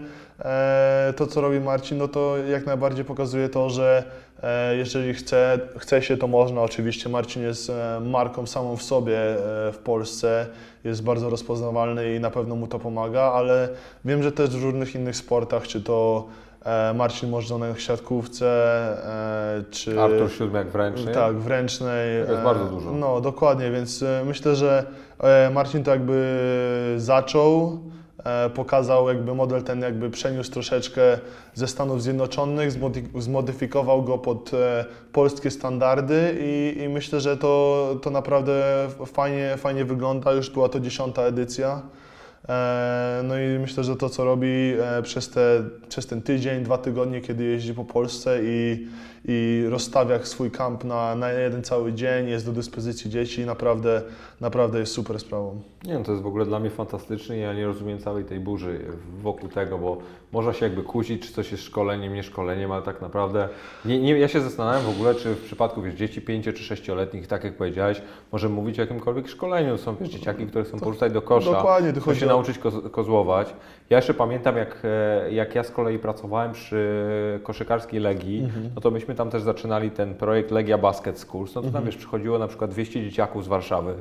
to, co robi Marcin, no to jak najbardziej pokazuje to, że e, jeżeli chce, chce się, to można. Oczywiście Marcin jest e, marką samą w sobie e, w Polsce, jest bardzo rozpoznawalny i na pewno mu to pomaga, ale wiem, że też w różnych innych sportach, czy to e, Marcin Możdżonek w siatkówce, e, czy... Artur Siódmiak w ręcznej. Tak, w ręcznej. Tego jest e, bardzo dużo. No, dokładnie, więc e, myślę, że e, Marcin to jakby zaczął, e, pokazał jakby model ten jakby przeniósł troszeczkę ze Stanów Zjednoczonych, zmodyfikował go pod e, polskie standardy i, i myślę, że to, to naprawdę fajnie, fajnie wygląda. Już była to dziesiąta edycja. E, No i myślę, że to, co robi e, przez, te, przez ten tydzień, dwa tygodnie, kiedy jeździ po Polsce i, i rozstawia swój kamp na, na jeden cały dzień, jest do dyspozycji dzieci, naprawdę, naprawdę jest super sprawą. Nie no, to jest w ogóle dla mnie fantastyczne ja nie rozumiem całej tej burzy wokół tego, bo można się jakby kłócić, czy coś jest szkoleniem, nie szkoleniem, ale tak naprawdę nie, nie, ja się zastanawiam w ogóle, czy w przypadku wiesz, dzieci 5 czy 6-letnich, tak jak powiedziałeś, możemy mówić o jakimkolwiek szkoleniu. Są wiesz, dzieciaki, które chcą porzucać do kosza, Dokładnie, chcą się o- nauczyć koz, kozłować. Ja jeszcze pamiętam, jak, e, jak ja z kolei pracowałem przy koszykarskiej Legii, no to myśmy tam też zaczynali ten projekt Legia Basket Schools, no to tam wiesz, przychodziło na przykład 200 dzieciaków z Warszawy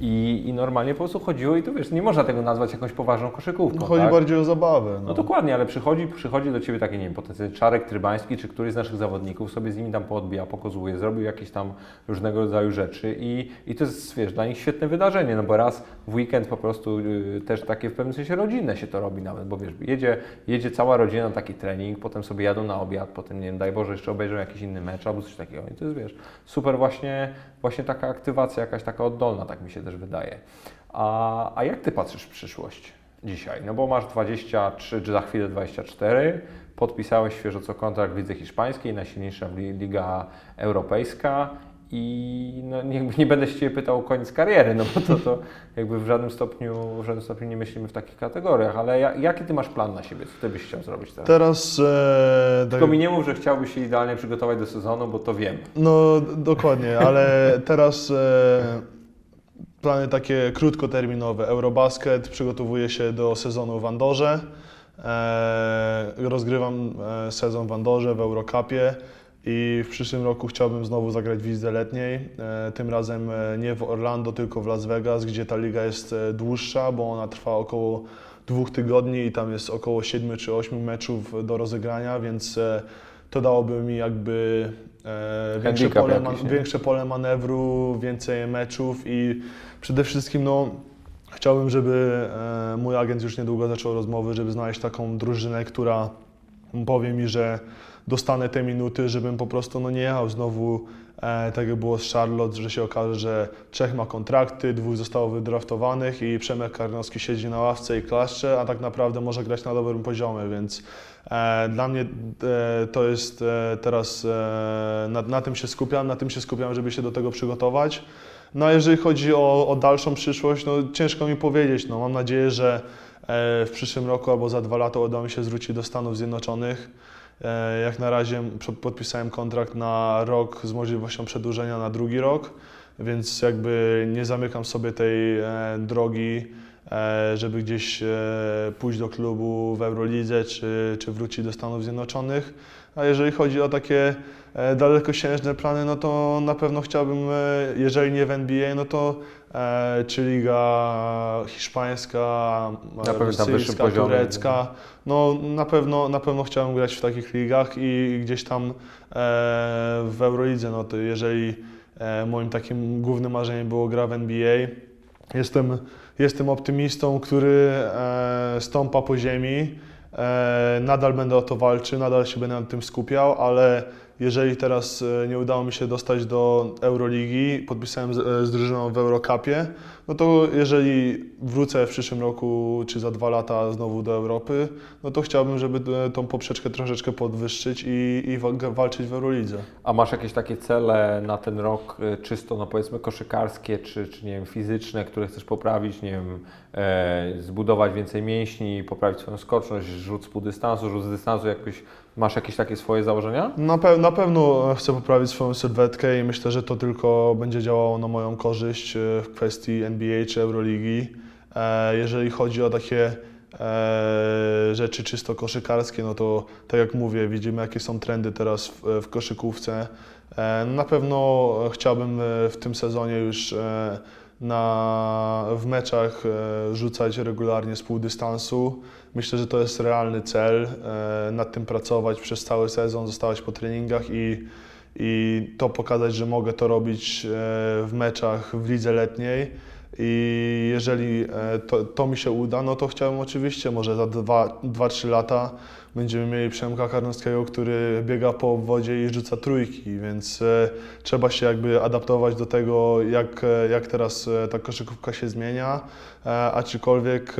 i, i normalnie po prostu chodziło i to wiesz, nie można tego nazwać jakąś poważną koszykówką, No, chodzi tak? bardziej o zabawę. No dokładnie, ale przychodzi, przychodzi do Ciebie taki, nie wiem, potencjalny Czarek Trybański, czy któryś z naszych zawodników sobie z nimi tam poodbija, pokozłuje, zrobił jakieś tam różnego rodzaju rzeczy i, i to jest, wiesz, dla nich świetne wydarzenie, no bo raz w weekend po prostu y, też takie w pewnym sensie rodzinne się to robi nawet, bo wiesz, jedzie, jedzie cała rodzina na taki trening, potem sobie jadą na obiad, potem, nie wiem, daj Boże, jeszcze obejrzą jakiś inny mecz albo coś takiego i to jest, wiesz, super właśnie, właśnie taka aktywacja jakaś taka oddolna, tak mi się też wydaje. A, a jak Ty patrzysz w przyszłość? dzisiaj? No bo masz 23, czy za chwilę 24, podpisałeś świeżo co kontrakt w lidze hiszpańskiej, najsilniejsza li- liga europejska i no nie, nie będę się Ciebie pytał o koniec kariery, no bo to, to jakby w żadnym stopniu, w żadnym stopniu nie myślimy w takich kategoriach, ale ja, jaki Ty masz plan na siebie? Co Ty byś chciał zrobić teraz? Teraz. E, tak, Tylko mi nie mów, że chciałbyś się idealnie przygotować do sezonu, bo to wiem. no dokładnie, ale teraz e, plany takie krótkoterminowe. Eurobasket, przygotowuję się do sezonu w Andorze. E, rozgrywam e, sezon w Andorze, w Eurocupie i w przyszłym roku chciałbym znowu zagrać w lidze letniej. E, tym razem e, nie w Orlando, tylko w Las Vegas, gdzie ta liga jest e, dłuższa, bo ona trwa około dwóch tygodni i tam jest około 7 czy 8 meczów do rozegrania, więc to dałoby mi jakby większe, pole, jakiś, większe pole manewru, więcej meczów i przede wszystkim no, chciałbym, żeby mój agent już niedługo zaczął rozmowy, żeby znaleźć taką drużynę, która powie mi, że dostanę te minuty, żebym po prostu no, nie jechał znowu e, tak jak było z Charlotte, że się okaże, że trzech ma kontrakty, dwóch zostało wydraftowanych i Przemek Karnowski siedzi na ławce i klaszcze, a tak naprawdę może grać na dobrym poziomie, więc e, dla mnie e, to jest e, teraz, e, na, na tym się skupiam, na tym się skupiam, żeby się do tego przygotować. No a jeżeli chodzi o, o dalszą przyszłość, no ciężko mi powiedzieć, no mam nadzieję, że e, w przyszłym roku albo za dwa lata uda mi się zwrócić do Stanów Zjednoczonych. E, Jak na razie podpisałem kontrakt na rok z możliwością przedłużenia na drugi rok, więc jakby nie zamykam sobie tej e, drogi, e, żeby gdzieś pójść do klubu w Eurolidze czy, czy wrócić do Stanów Zjednoczonych. A jeżeli chodzi o takie dalekosiężne plany, no to na pewno chciałbym, jeżeli nie w NBA, no to czy liga hiszpańska, wyższym rosyjska, turecka. No na pewno, na pewno chciałem grać w takich ligach i gdzieś tam e, w Eurolidze, no to jeżeli e, moim takim głównym marzeniem było gra w NBA, jestem, jestem optymistą, który e, stąpa po ziemi, e, nadal będę o to walczył, nadal się będę nad tym skupiał, ale jeżeli teraz e, nie udało mi się dostać do Euroligi, podpisałem z, e, z drużyną w Eurocupie, no to jeżeli wrócę w przyszłym roku czy za dwa lata znowu do Europy, no to chciałbym, żeby e, tą poprzeczkę troszeczkę podwyższyć i, i wa- walczyć w Eurolidze. A masz jakieś takie cele na ten rok czysto, no powiedzmy koszykarskie, czy, czy nie wiem, fizyczne, które chcesz poprawić, nie wiem, e, zbudować więcej mięśni, poprawić swoją skoczność, rzut z półdystansu, rzut z dystansu, jakoś, masz jakieś takie swoje założenia? Na, pe- na pewno chcę poprawić swoją sylwetkę i myślę, że to tylko będzie działało na moją korzyść e, w kwestii NBA czy Euroligi. E, Jeżeli chodzi o takie e, rzeczy czysto koszykarskie, no to tak jak mówię, widzimy jakie są trendy teraz w, w koszykówce. E, Na pewno chciałbym e, w tym sezonie już e, na, w meczach e, rzucać regularnie z półdystansu. Myślę, że to jest realny cel, e, nad tym pracować przez cały sezon, zostawać po treningach i, i to pokazać, że mogę to robić e, w meczach w lidze letniej. I jeżeli e, to, to mi się uda, no to chciałbym oczywiście, może za 2-3 lata będziemy mieli Przemka Karnowskiego, który biega po obwodzie i rzuca trójki, więc e, trzeba się jakby adaptować do tego, jak, e, jak teraz ta koszykówka się zmienia, aczkolwiek,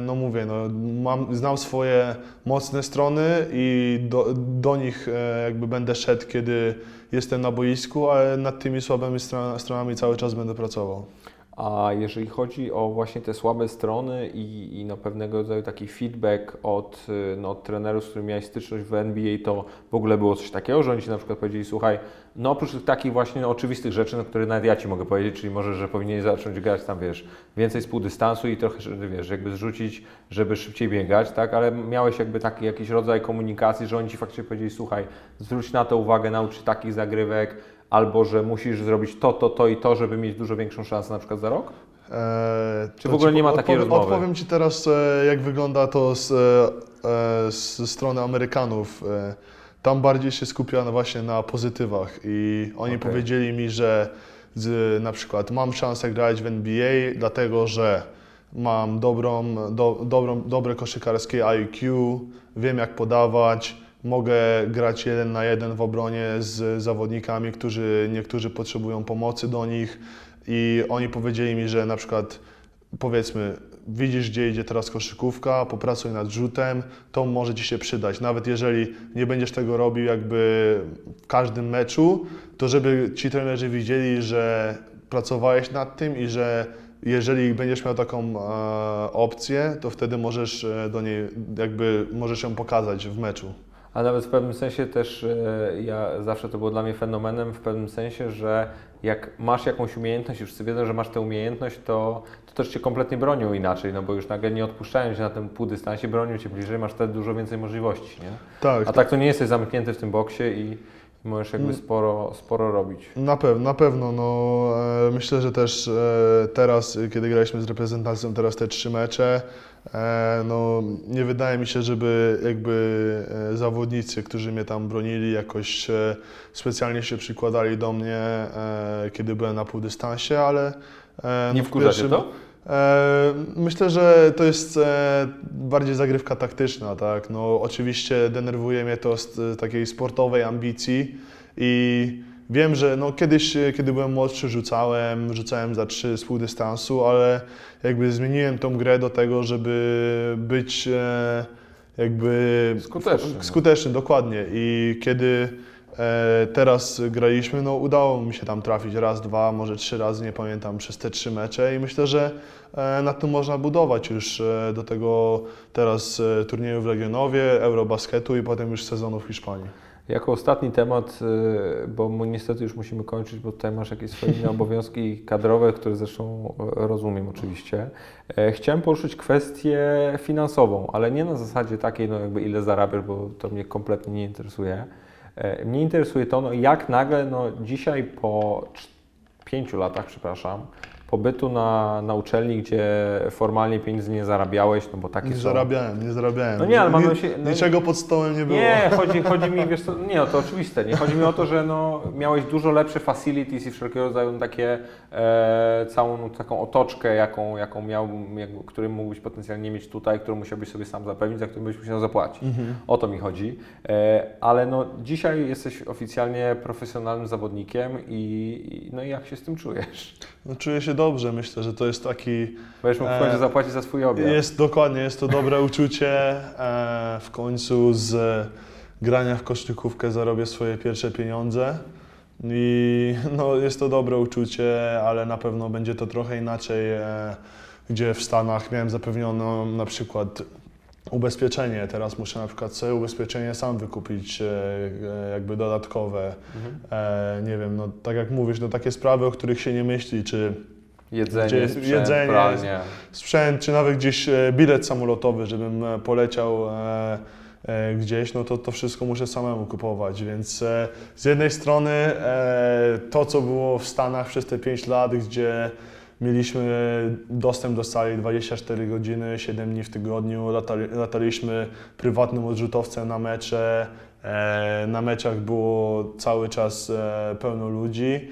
no mówię, no, mam, znam swoje mocne strony i do, do nich jakby będę szedł, kiedy jestem na boisku, ale nad tymi słabymi stron- stronami cały czas będę pracował. A jeżeli chodzi o właśnie te słabe strony i, i no pewnego rodzaju taki feedback od, y, no, od trenerów, z którymi miałeś styczność w NBA, to w ogóle było coś takiego, że oni Ci na przykład powiedzieli, słuchaj, no oprócz tych takich właśnie oczywistych rzeczy, no, które nawet ja Ci mogę powiedzieć, czyli może, że powinieneś zacząć grać tam, wiesz, więcej z półdystansu i trochę, wiesz, jakby zrzucić, żeby szybciej biegać, tak, ale miałeś jakby taki jakiś rodzaj komunikacji, że oni Ci faktycznie powiedzieli, słuchaj, zwróć na to uwagę, naucz się takich zagrywek, albo że musisz zrobić to, to, to i to, żeby mieć dużo większą szansę na przykład za rok? Eee, Czy w ogóle nie ma takiej odpowiem, rozmowy? Odpowiem Ci teraz, e, jak wygląda to z, e, e, z strony Amerykanów. Tam bardziej się skupia na właśnie na pozytywach i oni Okej. powiedzieli mi, że z, na przykład mam szansę grać w NBA, dlatego że mam dobrą, do, dobrą, dobre koszykarskie IQ, wiem jak podawać, mogę grać jeden na jeden w obronie z zawodnikami, którzy niektórzy potrzebują pomocy do nich i oni powiedzieli mi, że na przykład powiedzmy, widzisz gdzie idzie teraz koszykówka, popracuj nad rzutem, to może Ci się przydać. Nawet jeżeli nie będziesz tego robił jakby w każdym meczu, to żeby Ci trenerzy widzieli, że pracowałeś nad tym i że jeżeli będziesz miał taką e, opcję, to wtedy możesz e, do niej jakby możesz ją pokazać w meczu. A nawet w pewnym sensie też e, ja zawsze to było dla mnie fenomenem w pewnym sensie, że jak masz jakąś umiejętność, już wszyscy wiedzą, że masz tę umiejętność, to, to też cię kompletnie bronią inaczej, no bo już nagle nie odpuszczają cię na tym półdystansie, bronią cię bliżej, masz wtedy dużo więcej możliwości, nie? Tak, A tak to nie jesteś zamknięty w tym boksie i możesz jakby sporo, sporo robić. Na pewno, na pewno. No, e, myślę, że też e, teraz, kiedy graliśmy z reprezentacją, teraz te trzy mecze, no, nie wydaje mi się, żeby jakby e, zawodnicy, którzy mnie tam bronili, jakoś e, specjalnie się przykładali do mnie, e, kiedy byłem na półdystansie, ale e, Nie w wkurza pierwszym- to? E, Myślę, że to jest e, bardziej zagrywka taktyczna, tak. No, oczywiście denerwuje mnie to z e, takiej sportowej ambicji i wiem, że no, kiedyś, e, kiedy byłem młodszy, rzucałem, rzucałem za trzy z pół dystansu, ale jakby zmieniłem tą grę do tego, żeby być e, jakby Skuteczny, no. skuteczny, dokładnie. I kiedy e, teraz graliśmy, no udało mi się tam trafić raz, dwa, może trzy razy, nie pamiętam, przez te trzy mecze i myślę, że na tym można budować już do tego teraz turnieju w Legionowie, Eurobasketu i potem już sezonu w Hiszpanii. Jako ostatni temat, y, bo niestety już musimy kończyć, bo tutaj masz jakieś swoje inne obowiązki kadrowe, które zresztą e, rozumiem oczywiście. E, Chciałem poruszyć kwestię finansową, ale nie na zasadzie takiej, no jakby ile zarabiasz, bo to mnie kompletnie nie interesuje. E, Mnie interesuje to, no jak nagle, no dzisiaj po pięciu latach, przepraszam, pobytu na, na uczelni, gdzie formalnie pieniędzy nie zarabiałeś, no bo takie Nie są... zarabiałem, nie zarabiałem. No nie, ale mamy Ni- się- no- Niczego pod stołem nie było. Nie, chodzi, chodzi mi, wiesz co, nie, no to oczywiste, nie, chodzi mi o to, że no, miałeś dużo lepsze facilities i wszelkiego rodzaju takie, e, całą no, taką otoczkę, jaką, jaką miał, jak, którym mógłbyś potencjalnie mieć tutaj, którą musiałbyś sobie sam zapewnić, za którą byś musiał zapłacić. Mhm. O to mi chodzi. E, ale no, dzisiaj jesteś oficjalnie profesjonalnym zawodnikiem i, i no i jak się z tym czujesz? No, czuję się dobrze, myślę, że to jest taki Będziesz mógł w E, końcu zapłacić za swój obiad. Jest dokładnie, jest to dobre uczucie. E, w końcu z grania w koszykówkę zarobię swoje pierwsze pieniądze. I no, jest to dobre uczucie, ale na pewno będzie to trochę inaczej, e, gdzie w Stanach miałem zapewnioną na przykład ubezpieczenie. Teraz muszę na przykład sobie ubezpieczenie sam wykupić, e, e, jakby dodatkowe. Mhm. E, nie wiem, no tak jak mówisz, no takie sprawy, o których się nie myśli, czy Jedzenie, Gdzie sprzęt, jedzenie, sprzęt, czy nawet gdzieś e, bilet samolotowy, żebym e, poleciał e, gdzieś, no to to wszystko muszę samemu kupować, więc z jednej strony to, co było w Stanach przez te 5 lat, gdzie mieliśmy dostęp do sali 24 godziny, 7 dni w tygodniu, latali, lataliśmy prywatnym odrzutowcem na mecze, na meczach było cały czas pełno ludzi,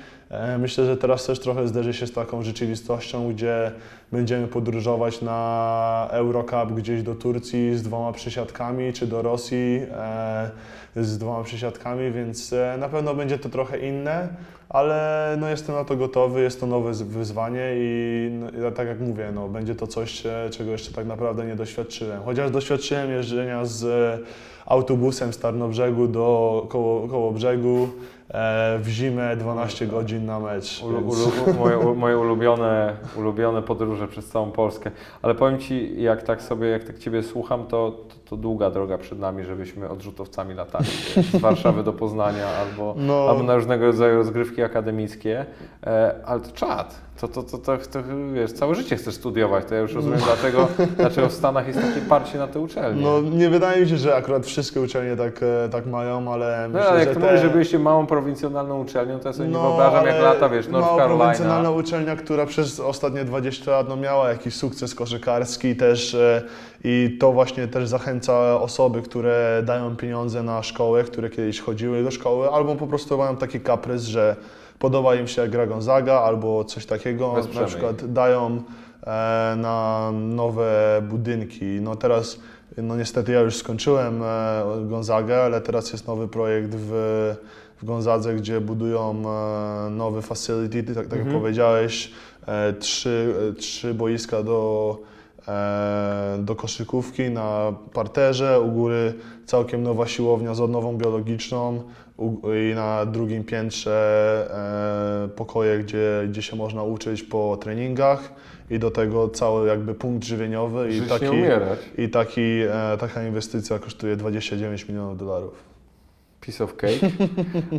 Myślę, że teraz też trochę zderzy się z taką rzeczywistością, gdzie będziemy podróżować na Eurocup gdzieś do Turcji z dwoma przysiadkami, czy do Rosji e, z dwoma przysiadkami, więc e, na pewno będzie to trochę inne, ale no jestem na to gotowy, jest to nowe wyzwanie i no, tak jak mówię, no, będzie to coś, e, czego jeszcze tak naprawdę nie doświadczyłem. Chociaż doświadczyłem jeżdżenia z e, autobusem z Tarnobrzegu do koło, koło brzegu e, w zimę 12 godzin na mecz. Ulu, ulu, moje, moje ulubione, ulubione podróże przez całą Polskę. Ale powiem Ci, jak tak sobie, jak tak Ciebie słucham, to, to, to długa droga przed nami, żebyśmy odrzutowcami latali. Z Warszawy do Poznania albo, No. albo na różnego rodzaju rozgrywki akademickie. E, ale to czad. To, to, to, to, to, wiesz, całe życie chcesz studiować. To ja już rozumiem, dlaczego, dlaczego w Stanach jest takie parcie na te uczelnie. No nie wydaje mi się, że akurat wszystkie uczelnie tak, e, tak mają, ale No, myślę, ale jak że ty te... mówisz, że byliście małą prowincjonalną uczelnią, to ja sobie nie No, wyobrażam, jak lata, wiesz, North mała Carolina. prowincjonalna uczelnia, która przez ostatnie 20 lat no, miała jakiś sukces koszykarski też e, i to właśnie też zachęca osoby, które dają pieniądze na szkołę, które kiedyś chodziły do szkoły, albo po prostu mają taki kaprys, że podoba im się jak gra Gonzaga albo coś takiego, na przykład dają e, na nowe budynki. No teraz, no niestety ja już skończyłem e, Gonzagę, ale teraz jest nowy projekt w, w Gonzadze, gdzie budują e, nowy facility, tak, tak jak Mhm. powiedziałeś, trzy, trzy boiska do, do koszykówki na parterze, u góry całkiem nowa siłownia z odnową biologiczną i na drugim piętrze e, pokoje, gdzie, gdzie się można uczyć po treningach i do tego cały jakby punkt żywieniowy i taki, i taki, e, taka inwestycja kosztuje 29 milionów dolarów. Piece of cake.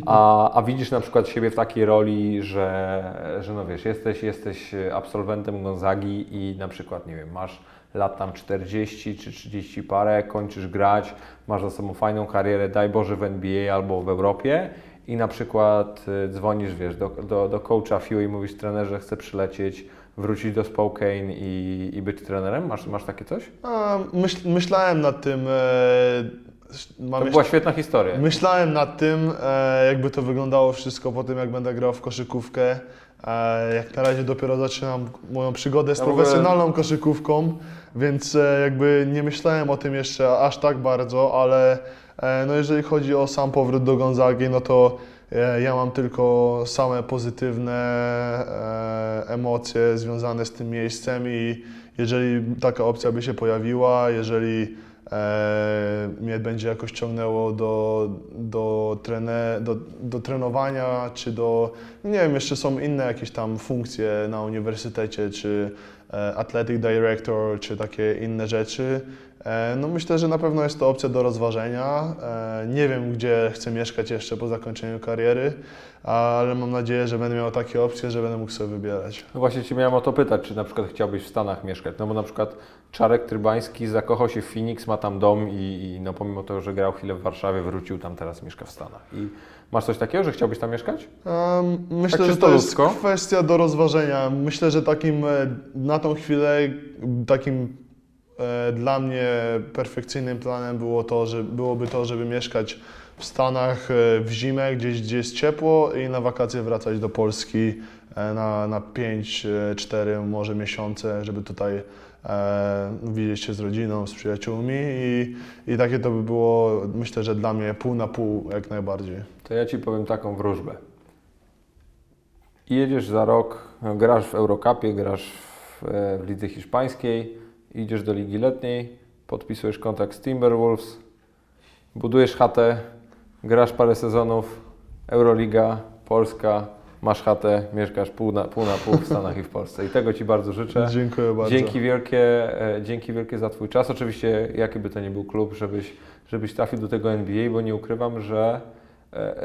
A, a widzisz na przykład siebie w takiej roli, że, że no wiesz, jesteś, jesteś absolwentem Gonzagi i na przykład, nie wiem, masz lat tam 40 czy 30 parę, kończysz grać, masz za sobą fajną karierę, daj Boże w NBA albo w Europie i na przykład y, dzwonisz, wiesz, do, do, do coacha i mówisz trenerze, chcę przylecieć, wrócić do Spokane i, i być trenerem? Masz, masz takie coś? A, myśl, myślałem nad tym. Mam To była świetna historia. Myślałem nad tym, e, jakby to wyglądało wszystko po tym, jak będę grał w koszykówkę. E, jak na razie dopiero zaczynam moją przygodę z Ja w ogóle- profesjonalną koszykówką, więc e, jakby nie myślałem o tym jeszcze aż tak bardzo, ale no jeżeli chodzi o sam powrót do Gonzagi, no to ja mam tylko same pozytywne emocje związane z tym miejscem i jeżeli taka opcja by się pojawiła, jeżeli e, mnie będzie jakoś ciągnęło do, do, trene, do, do trenowania, czy do, nie wiem, jeszcze są inne jakieś tam funkcje na uniwersytecie, czy e, athletic director, czy takie inne rzeczy. E, no myślę, że na pewno jest to opcja do rozważenia. E, nie wiem, gdzie chcę mieszkać jeszcze po zakończeniu kariery, ale mam nadzieję, że będę miał takie opcje, że będę mógł sobie wybierać. No właśnie Cię miałem o to pytać, czy na przykład chciałbyś w Stanach mieszkać, no bo na przykład Czarek Trybański zakochał się w Phoenix, ma tam dom i, i no pomimo tego, że grał chwilę w Warszawie, wrócił tam, teraz mieszka w Stanach. I masz coś takiego, że chciałbyś tam mieszkać? Um, myślę, Tak że to jest ludzko? kwestia do rozważenia. Myślę, że takim na tą chwilę takim dla mnie perfekcyjnym planem było to, że byłoby to, żeby mieszkać w Stanach e, w zimę, gdzieś gdzie jest ciepło i na wakacje wracać do Polski e, na, na 5, 4 może miesiące, żeby tutaj e, widzieć się z rodziną, z przyjaciółmi i, i takie to by było myślę, że dla mnie pół na pół jak najbardziej. To ja Ci powiem taką wróżbę. Jedziesz za rok, grasz w Eurocupie, grasz w, e, w lidze hiszpańskiej, idziesz do ligi letniej, podpisujesz kontrakt z Timberwolves, budujesz chatę, grasz parę sezonów, Euroliga, Polska, masz chatę, mieszkasz pół na pół, na pół w Stanach i w Polsce. I tego Ci bardzo życzę. Dziękuję bardzo. Dzięki wielkie, e, dzięki wielkie za Twój czas. Oczywiście, jaki by to nie był klub, żebyś, żebyś trafił do tego NBA, bo nie ukrywam, że,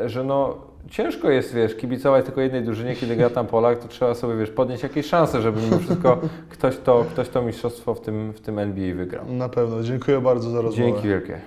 że no, ciężko jest, wiesz, kibicować tylko jednej drużynie, kiedy gra tam Polak, to trzeba sobie, wiesz, podnieść jakieś szanse, żeby mimo wszystko ktoś to, ktoś to mistrzostwo w tym, w tym NBA wygrał. Na pewno. Dziękuję bardzo za rozmowę. Dzięki wielkie.